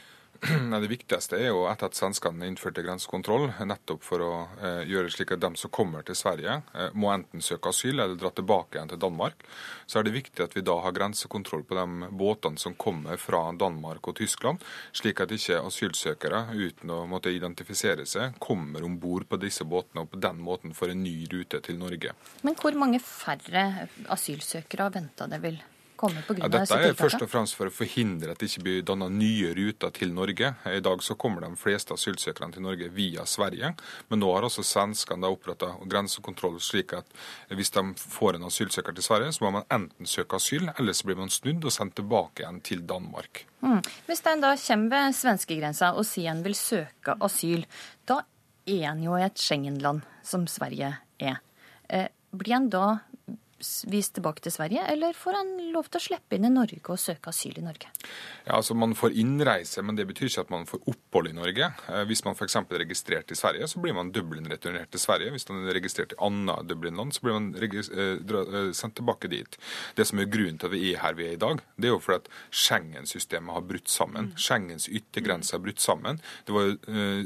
[SPEAKER 59] Det viktigste er jo etter at svenskene innførte grensekontroll, nettopp for å eh, gjøre slik at de som kommer til Sverige, eh, må enten søke asyl eller dra tilbake igjen til Danmark. Så er det viktig at vi da har grensekontroll på de båtene som kommer fra Danmark og Tyskland, slik at ikke asylsøkere uten å måtte identifisere seg kommer om bord på disse båtene og på den måten får en ny rute til Norge.
[SPEAKER 58] Men hvor mange færre asylsøkere venta det vil? Komme pga.
[SPEAKER 59] Ja, dette er først og fremst for å forhindre at det ikke blir dannet nye ruter til Norge. I dag så kommer de fleste asylsøkerne til Norge via Sverige, men nå har også svenskene oppretta grensekontroll slik at hvis de får en asylsøker til Sverige, så må man enten søke asyl, eller så blir man snudd og sendt tilbake igjen til Danmark.
[SPEAKER 58] Mm. Hvis en da kommer ved svenskegrensa og sier en vil søke asyl, da er en jo i et Schengen-land, som Sverige er. Eh, blir en da vist tilbake til Sverige, eller får han lov til å slippe inn i Norge og søke asyl i Norge?
[SPEAKER 59] Ja, altså Man får innreise, men det betyr ikke at man får opphold i Norge. Eh, hvis man f.eks. er registrert i Sverige, så blir man Dublin-returnert til Sverige. Hvis man er registrert i annet Dublin-land, så blir man eh, eh, sendt tilbake dit. Det som er grunnen til at vi er her vi er i dag, det er jo fordi at Schengen-systemet har brutt sammen. Mm. Schengens yttergrense har brutt sammen. Var jo,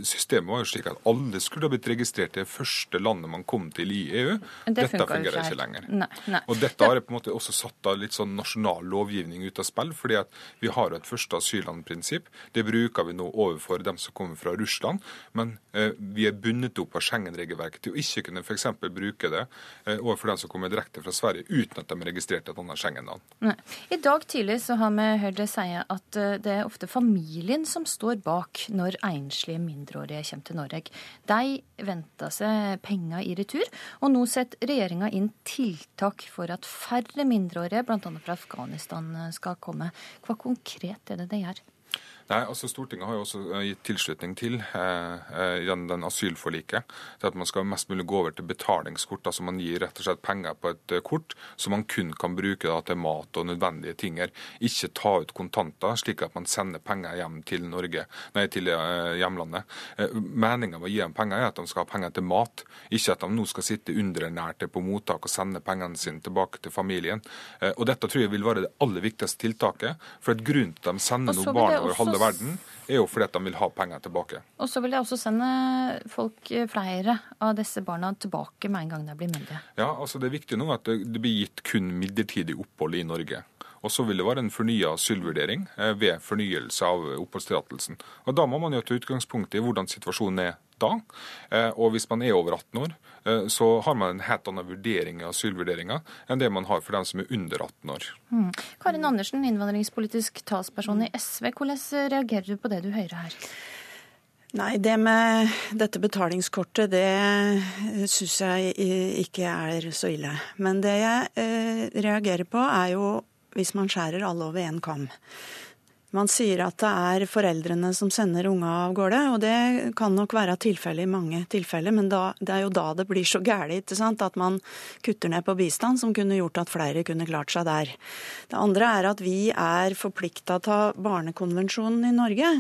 [SPEAKER 59] systemet var jo slik at alle skulle ha blitt registrert i det første landet man kom til i EU. Dette fungerer ikke, ikke lenger.
[SPEAKER 58] Nei. Nei.
[SPEAKER 59] Og Dette har på en måte også satt av litt sånn nasjonal lovgivning ut av spill. fordi at vi har et første asyllandprinsipp. Det bruker vi nå overfor dem som kommer fra Russland. Men eh, vi er bundet opp av Schengen-regelverket til å ikke kunne f.eks. bruke det eh, overfor dem som kommer direkte fra Sverige uten at de er registrert i et annet Schengen-land.
[SPEAKER 58] I dag tidlig så har vi hørt det si at eh, det er ofte familien som står bak når enslige mindreårige kommer til Norge. De venter seg penger i retur, og nå setter regjeringa inn tiltak tiltak for at færre mindreårige, bl.a. fra Afghanistan, skal komme. Hva konkret er det det gjør?
[SPEAKER 59] Nei, altså Stortinget har jo også eh, gitt tilslutning til eh, eh, gjennom den asylforliket til at man skal mest mulig gå over til betalingskort. altså Man gir rett og slett penger på et eh, kort som man kun kan bruke da, til mat og nødvendige ting. Ikke ta ut kontanter, slik at man sender penger hjem til Norge, nei, til eh, hjemlandet. Eh, Meninga med å gi dem penger er at de skal ha penger til mat, ikke at de nå skal sitte underernærte på mottak og sende pengene sine tilbake til familien. Eh, og Dette tror jeg vil være det aller viktigste tiltaket. For et grunn til at de sender noen barn over halve verden, er jo fordi at de vil ha penger tilbake.
[SPEAKER 58] Og så vil jeg også sende folk, eh, flere av disse barna tilbake med en gang de blir myndige.
[SPEAKER 59] Ja, altså det er viktig nå at det blir gitt kun midlertidig opphold i Norge. Og så vil det være en fornya asylvurdering eh, ved fornyelse av oppholdstillatelsen. Og Da må man jo ta utgangspunkt i hvordan situasjonen er da. Eh, og hvis man er over 18 år, eh, så har man en helt annen vurdering av asylvurderinga enn det man har for dem som er under 18 år.
[SPEAKER 58] Mm. Karin Andersen, innvandringspolitisk talsperson i SV. Hvordan reagerer du på det du hører her?
[SPEAKER 52] Nei, det med dette betalingskortet, det syns jeg ikke er så ille. Men det jeg eh, reagerer på, er jo hvis man skjærer alle over én kam. Man sier at det er foreldrene som sender unga av gårde, og det kan nok være tilfellet i mange tilfeller, men da, det er jo da det blir så gærent at man kutter ned på bistand, som kunne gjort at flere kunne klart seg der. Det andre er at vi er forplikta av Barnekonvensjonen i Norge,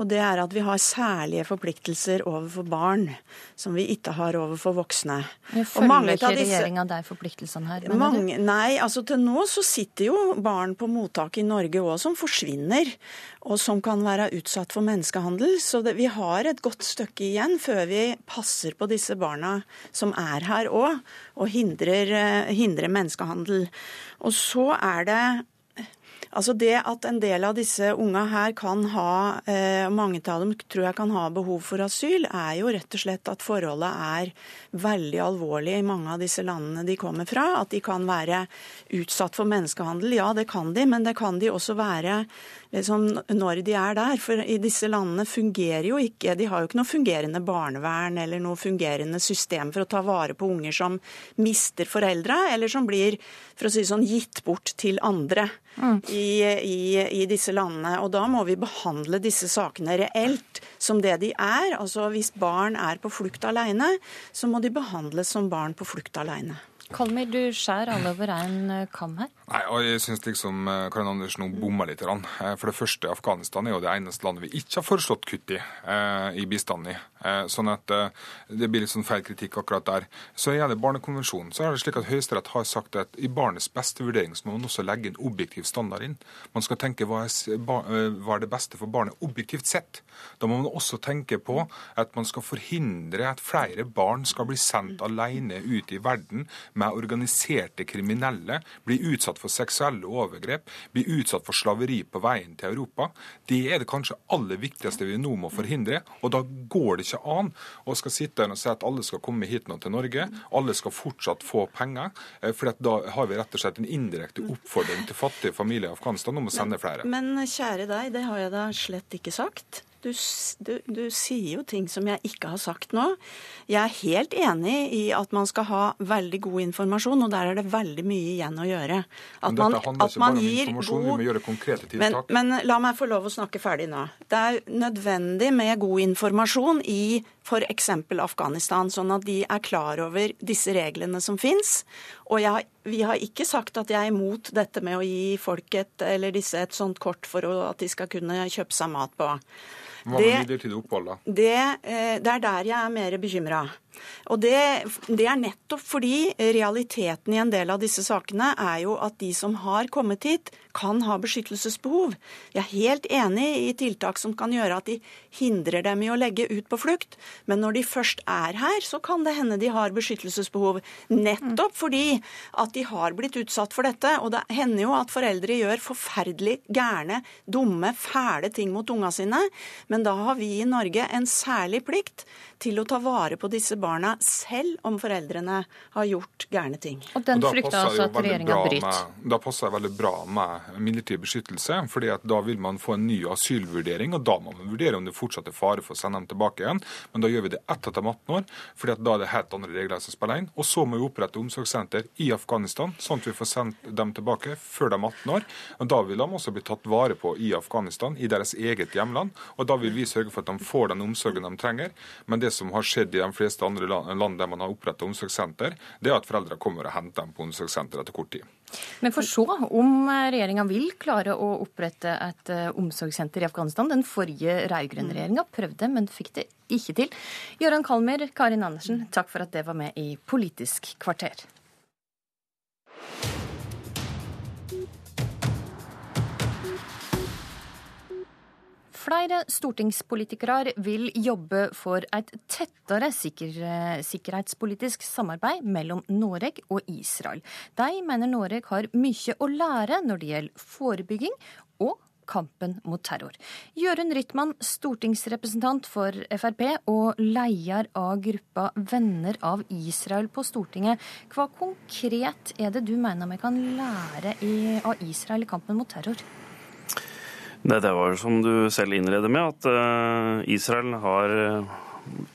[SPEAKER 52] og det er at vi har særlige forpliktelser overfor barn som vi ikke har overfor voksne.
[SPEAKER 58] Men følger ikke regjeringa de forpliktelsene her?
[SPEAKER 52] Mange, nei, altså til nå så sitter jo barn på mottak i Norge òg som forsvinner og som kan være utsatt for menneskehandel. Så det, vi har et godt stykke igjen før vi passer på disse barna som er her òg, og hindrer, eh, hindrer menneskehandel. Og så er det Altså Det at en del av disse unga her kan ha, eh, mange av dem tror jeg kan ha behov for asyl, er jo rett og slett at forholdet er veldig alvorlig i mange av disse landene de kommer fra. At de kan være utsatt for menneskehandel. Ja, det kan de, men det kan de også være liksom, når de er der. For i disse landene fungerer jo ikke De har jo ikke noe fungerende barnevern eller noe fungerende system for å ta vare på unger som mister foreldre, eller som blir for å si sånn, gitt bort til andre mm. i, i, i, disse landene. Og da må vi behandle disse sakene reelt som det de er. Altså Hvis barn er på flukt alene, så må de behandles som barn på flukt alene.
[SPEAKER 58] Kalmir, du skjærer alle over en eh, kam her.
[SPEAKER 59] Nei, og jeg syns liksom eh, Karin Andersen nå bomma litt. Eh, for det første, Afghanistan er jo det eneste landet vi ikke har foreslått kutt i, i bistanden i. Sånn at det blir litt sånn feil kritikk akkurat der. Så gjelder Barnekonvensjonen, så er det slik at Høyesterett har sagt at i barnets beste vurdering så må man også legge en objektiv standard inn. Man skal tenke hva er det beste for barnet objektivt sett. Da må man også tenke på at man skal forhindre at flere barn skal bli sendt alene ut i verden med organiserte kriminelle, bli utsatt for seksuelle overgrep, blir utsatt for slaveri på veien til Europa. Det er det kanskje aller viktigste vi nå må forhindre. Og da går det ikke an å skal sitte og si at alle skal komme hit nå til Norge, alle skal fortsatt få penger. Eh, for da har vi rett og slett en indirekte oppfordring til fattige familier i Afghanistan om å sende flere.
[SPEAKER 52] Men kjære deg, det har jeg da slett ikke sagt. Du, du, du, sier jo ting som jeg ikke har sagt nå. Jeg er helt enig i at man skal ha veldig god informasjon, og der er det veldig mye igjen å gjøre.
[SPEAKER 59] At men dette handler ikke bare om informasjon, god... vi må gjøre konkrete tiltak.
[SPEAKER 52] Men, men, la meg få lov å snakke ferdig nå. Det er nødvendig med god informasjon i f.eks. Afghanistan, sånn at de er klar over disse reglene som fins. Og jeg, vi har ikke sagt at jeg er imot dette med å gi folk et, eller disse et sånt kort for at de skal kunne kjøpe seg mat på.
[SPEAKER 59] Hva med midlertidig opphold, da?
[SPEAKER 52] Det, eh, det, er der jeg er mer bekymra. Og det, det, er nettopp fordi realiteten i en del av disse sakene er jo at de som har kommet hit, kan ha beskyttelsesbehov. Jeg er helt enig i tiltak som kan gjøre at de hindrer dem i å legge ut på flukt. Men når de først er her, så kan det hende de har beskyttelsesbehov. Nettopp fordi at de har blitt utsatt for dette. Og det hender jo at foreldre gjør forferdelig gærne, dumme, fæle ting mot unga sine. Men da har vi i Norge en særlig plikt til å ta vare på disse barna, selv om foreldrene har gjort gærne ting.
[SPEAKER 58] Og den frykter altså at regjeringa bryter?
[SPEAKER 59] Da passer det veldig bra med midlertidig beskyttelse, fordi da vil man få en ny asylvurdering, og da må man vurdere om det fortsatt er fare for å sende dem tilbake igjen. Men da gjør vi det etter at de er 18 år, fordi da er det helt andre regler som spiller inn. Og så må vi opprette omsorgssenter i Afghanistan, sånn at vi får sendt dem tilbake før de er 18 år. Og da vil de også bli tatt vare på i Afghanistan, i deres eget hjemland. Og da vil vi sørge for at de får den omsorgen de trenger. Men det som har skjedd i de fleste andre land der man har opprettet omsorgssenter, det er at foreldre kommer og henter dem på omsorgssenter etter kort tid.
[SPEAKER 58] Men for så om regjeringa vil klare å opprette et eh, omsorgssenter i Afghanistan. Den forrige rød-grønne regjeringa prøvde, men fikk det ikke til. Gøran Kalmer, Karin Andersen, takk for at det var med i Politisk kvarter. Flere stortingspolitikere vil jobbe for et tettere sikkerhetspolitisk samarbeid mellom Norge og Israel. De mener Norge har mye å lære når det gjelder forebygging og kampen mot terror. Jørund Rytman, stortingsrepresentant for Frp og leder av gruppa Venner av Israel på Stortinget. Hva konkret er det du mener vi kan lære av Israel i kampen mot terror?
[SPEAKER 60] Det, var som du selv innleder med, at eh, Israel har eh,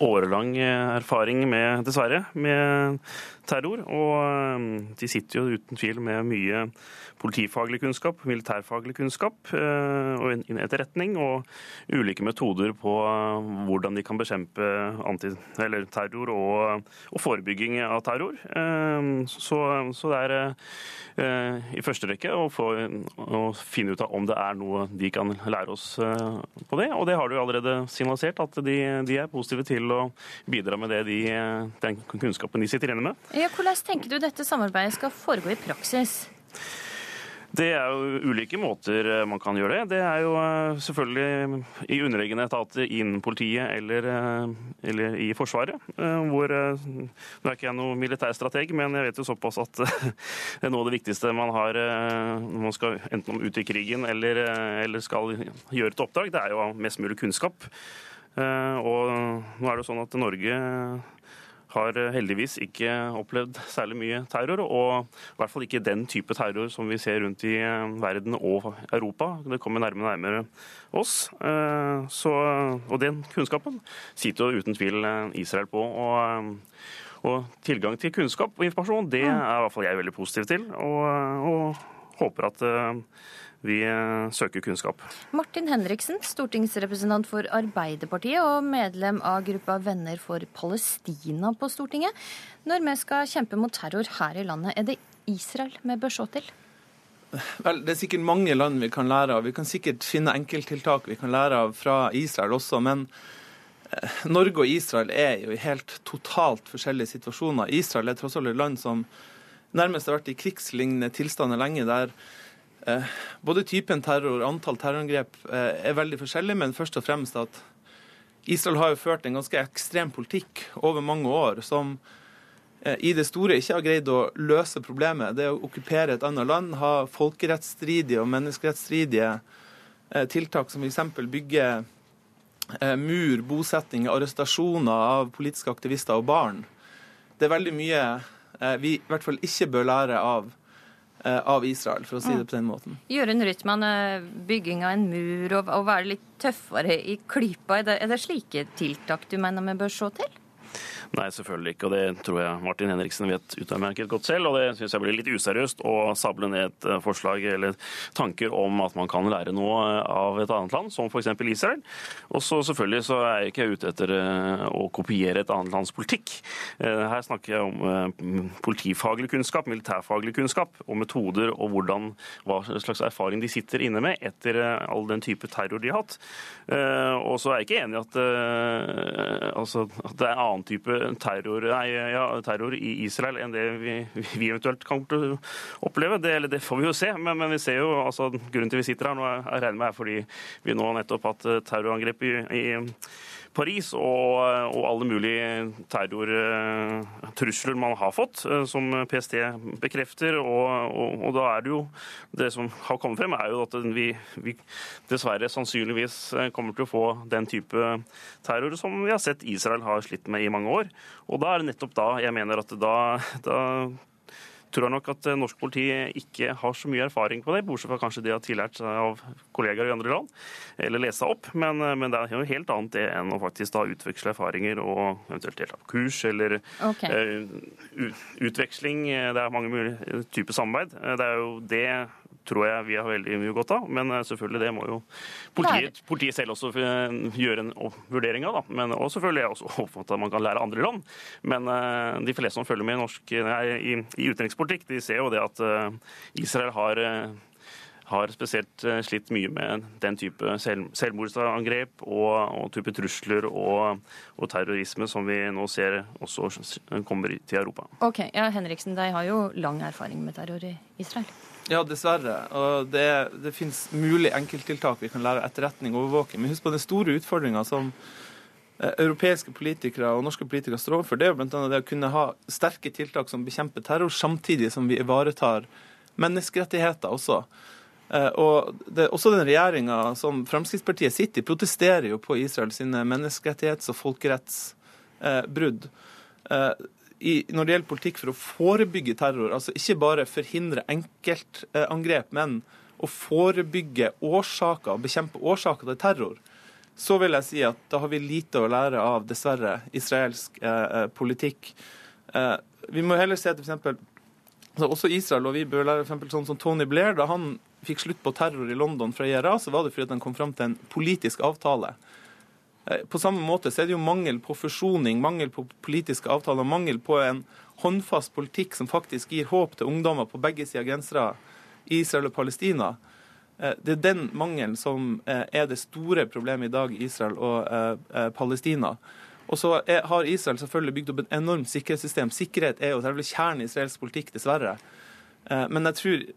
[SPEAKER 60] årelang erfaring med, dessverre, med terror. Og eh, de sitter jo uten tvil med mye politifaglig kunnskap, militærfaglig kunnskap eh, og etterretning, og ulike metoder på eh, hvordan de kan bekjempe terror og, og, forebygging av terror. Eh, så, så det er i første rekke å, få, å, finne ut av om det er noe de kan lære oss på det. Og det har du allerede signalisert, at de, de er positive til å bidra med det de, den kunnskapen de sitter inne med.
[SPEAKER 58] Ja, hvordan tenker du dette samarbeidet skal foregå i praksis?
[SPEAKER 60] Det er jo ulike måter eh, man kan gjøre det. Det er jo eh, selvfølgelig i underliggende etater innen politiet eller, eh, eller, i Forsvaret. Hvor Nå er ikke jeg noen militærstrateg, men jeg vet jo såpass at det er noe av det viktigste man har når man skal enten ut i krigen eller, eller skal gjøre et oppdrag, det er jo mest mulig kunnskap. Og nå er det jo sånn at Norge har heldigvis ikke opplevd særlig mye terror, og i hvert fall ikke den type terror som vi ser rundt i eh, verden og Europa. Det kommer nærmere og nærmere oss. Eh, så, og den kunnskapen sitter jo uten tvil eh, Israel på. og og tilgang til kunnskap og informasjon, det mm. er i hvert fall jeg veldig positiv til. Og, og håper at vi eh, søker kunnskap.
[SPEAKER 2] Martin Henriksen, stortingsrepresentant for Arbeiderpartiet og medlem av gruppa Venner for Palestina på Stortinget. Når vi skal kjempe mot terror her i landet, er det Israel vi bør se til?
[SPEAKER 61] Vel, Det er sikkert mange land vi kan lære av. Vi kan sikkert finne enkelttiltak vi kan lære av fra Israel også. Men eh, Norge og Israel er jo i helt totalt forskjellige situasjoner. Israel er tross alt et land som nærmest har vært i krigslignende tilstander lenge. der både typen terror og antall terrorangrep eh, er veldig forskjellig, men først og fremst at Israel har jo ført en ganske ekstrem politikk over mange år som eh, i det store ikke har greid å løse problemet. Det å okkupere et annet land, ha folkerettsstridige og menneskerettsstridige tiltak som f.eks. bygge mur, bosetting, arrestasjoner av politiske aktivister og barn. Det er veldig mye vi i hvert fall ikke bør lære av Eh, av Israel, for å si det på den måten.
[SPEAKER 2] Jørund Rytman, eh, bygging av en mur og, og være litt tøffere i klypa, er det, er det slike tiltak du mener vi bør se til?
[SPEAKER 60] Nei, selvfølgelig ikke. Og det tror jeg Martin Henriksen vet utmerket godt selv. Og det syns jeg blir litt useriøst å sable ned et eh, forslag eller tanker om at man kan lære noe av et annet land, som f.eks. Israel. Og så selvfølgelig så er jeg ikke ute etter eh, å kopiere et annet lands politikk. Eh, her snakker jeg om politifaglig kunnskap, militærfaglig kunnskap og metoder og hvordan, hva slags erfaring de sitter inne med etter all den type terror de har hatt. Og så er jeg ikke enig i at, altså, at det er annen type terror, nei, ja, terror i Israel enn det vi, vi eventuelt kan oppleve. Det, det får vi jo se, men, men vi ser jo, altså, grunnen til vi sitter her nå, jeg regner med er fordi vi nå nettopp har hatt terrorangrep i, i Paris og, og alle mulige terrortrusler man har fått, eh, som PST bekrefter. Og, og, og, da er det jo Det som har kommet frem, er jo at vi, vi, dessverre sannsynligvis eh, kommer til å få den type terror som vi har sett Israel har slitt med i mange år. Og da er det nettopp da jeg mener at da, da tror jeg nok at eh, norsk politi ikke har så mye erfaring på det, bortsett fra kanskje de har tillært seg av kollegaer i andre land, eller lese seg opp. Men, eh, men, det er jo helt annet det enn å faktisk da utveksle erfaringer og eventuelt delta på kurs eller okay. uh, utveksling. Det er mange mulige typer samarbeid. Det er jo det tror jeg vi har veldig mye godt av. Men eh, selvfølgelig, det må jo politiet, politiet selv også eh, gjøre en vurdering av. Da. Men, og selvfølgelig er jeg også opptatt at man kan lære andre land. Men uh, de fleste som følger med i, norsk, nei, i, i utenrikspolitikk, de ser jo det at uh, Israel har uh, har spesielt slitt mye med den type selv, selvmordsangrep og, og, type trusler og, og, terrorisme som vi nå ser også kommer til Europa.
[SPEAKER 2] Ok, ja, Henriksen, de har jo lang erfaring med terror i Israel.
[SPEAKER 61] Ja, dessverre. Og det, det finnes mulig enkelttiltak vi kan lære etterretning og overvåking. Men husk på den store utfordringa som eh, europeiske politikere og norske politikere står overfor. Det er bl.a. det å kunne ha sterke tiltak som bekjemper terror, samtidig som vi ivaretar menneskerettigheter også. Eh, og det, også den regjeringa som Fremskrittspartiet sitter i, protesterer jo på Israel sine menneskerettighets- og folkerettsbrudd. I, når det gjelder politikk for å forebygge terror, altså ikke bare forhindre enkeltangrep, men å forebygge årsaker og bekjempe årsaker til terror, så vil jeg si at da har vi lite å lære av, dessverre, israelsk eh, eh politikk. Eh, vi må heller se til f.eks. Altså også Israel, og vi bør lære for sånn som Tony Blair. Da han fikk slutt på terror i London fra IRA, så var det fordi han kom fram til en politisk avtale. Eh, på samme måte så er det jo mangel på forsoning, mangel på politiske avtaler, mangel på en håndfast politikk som faktisk gir håp til ungdommer på begge sider av grensa Israel og Palestina. Eh, det er den mangelen som eh, er det store problemet i dag i Israel og Palestina. Og så har Israel selvfølgelig bygd opp et enormt sikkerhetssystem. Sikkerhet er jo selvfølgelig kjernen i israelsk politikk, dessverre. Men jeg tror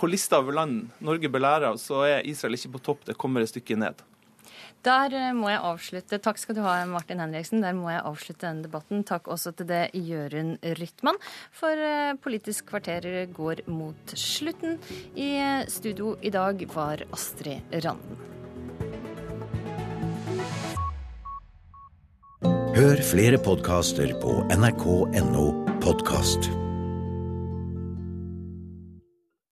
[SPEAKER 61] på lista over land Norge belærer av, så er Israel ikke på topp. Det kommer et stykke ned.
[SPEAKER 58] Der eh, må jeg avslutte. Takk skal du ha, Martin Henriksen. Der må jeg avslutte denne debatten. Takk også til det Jørund Rytman. For Politisk kvarter går mot slutten. I studio i dag var Astrid Randen.
[SPEAKER 49] Hør flere podkaster på nrk.no podkast.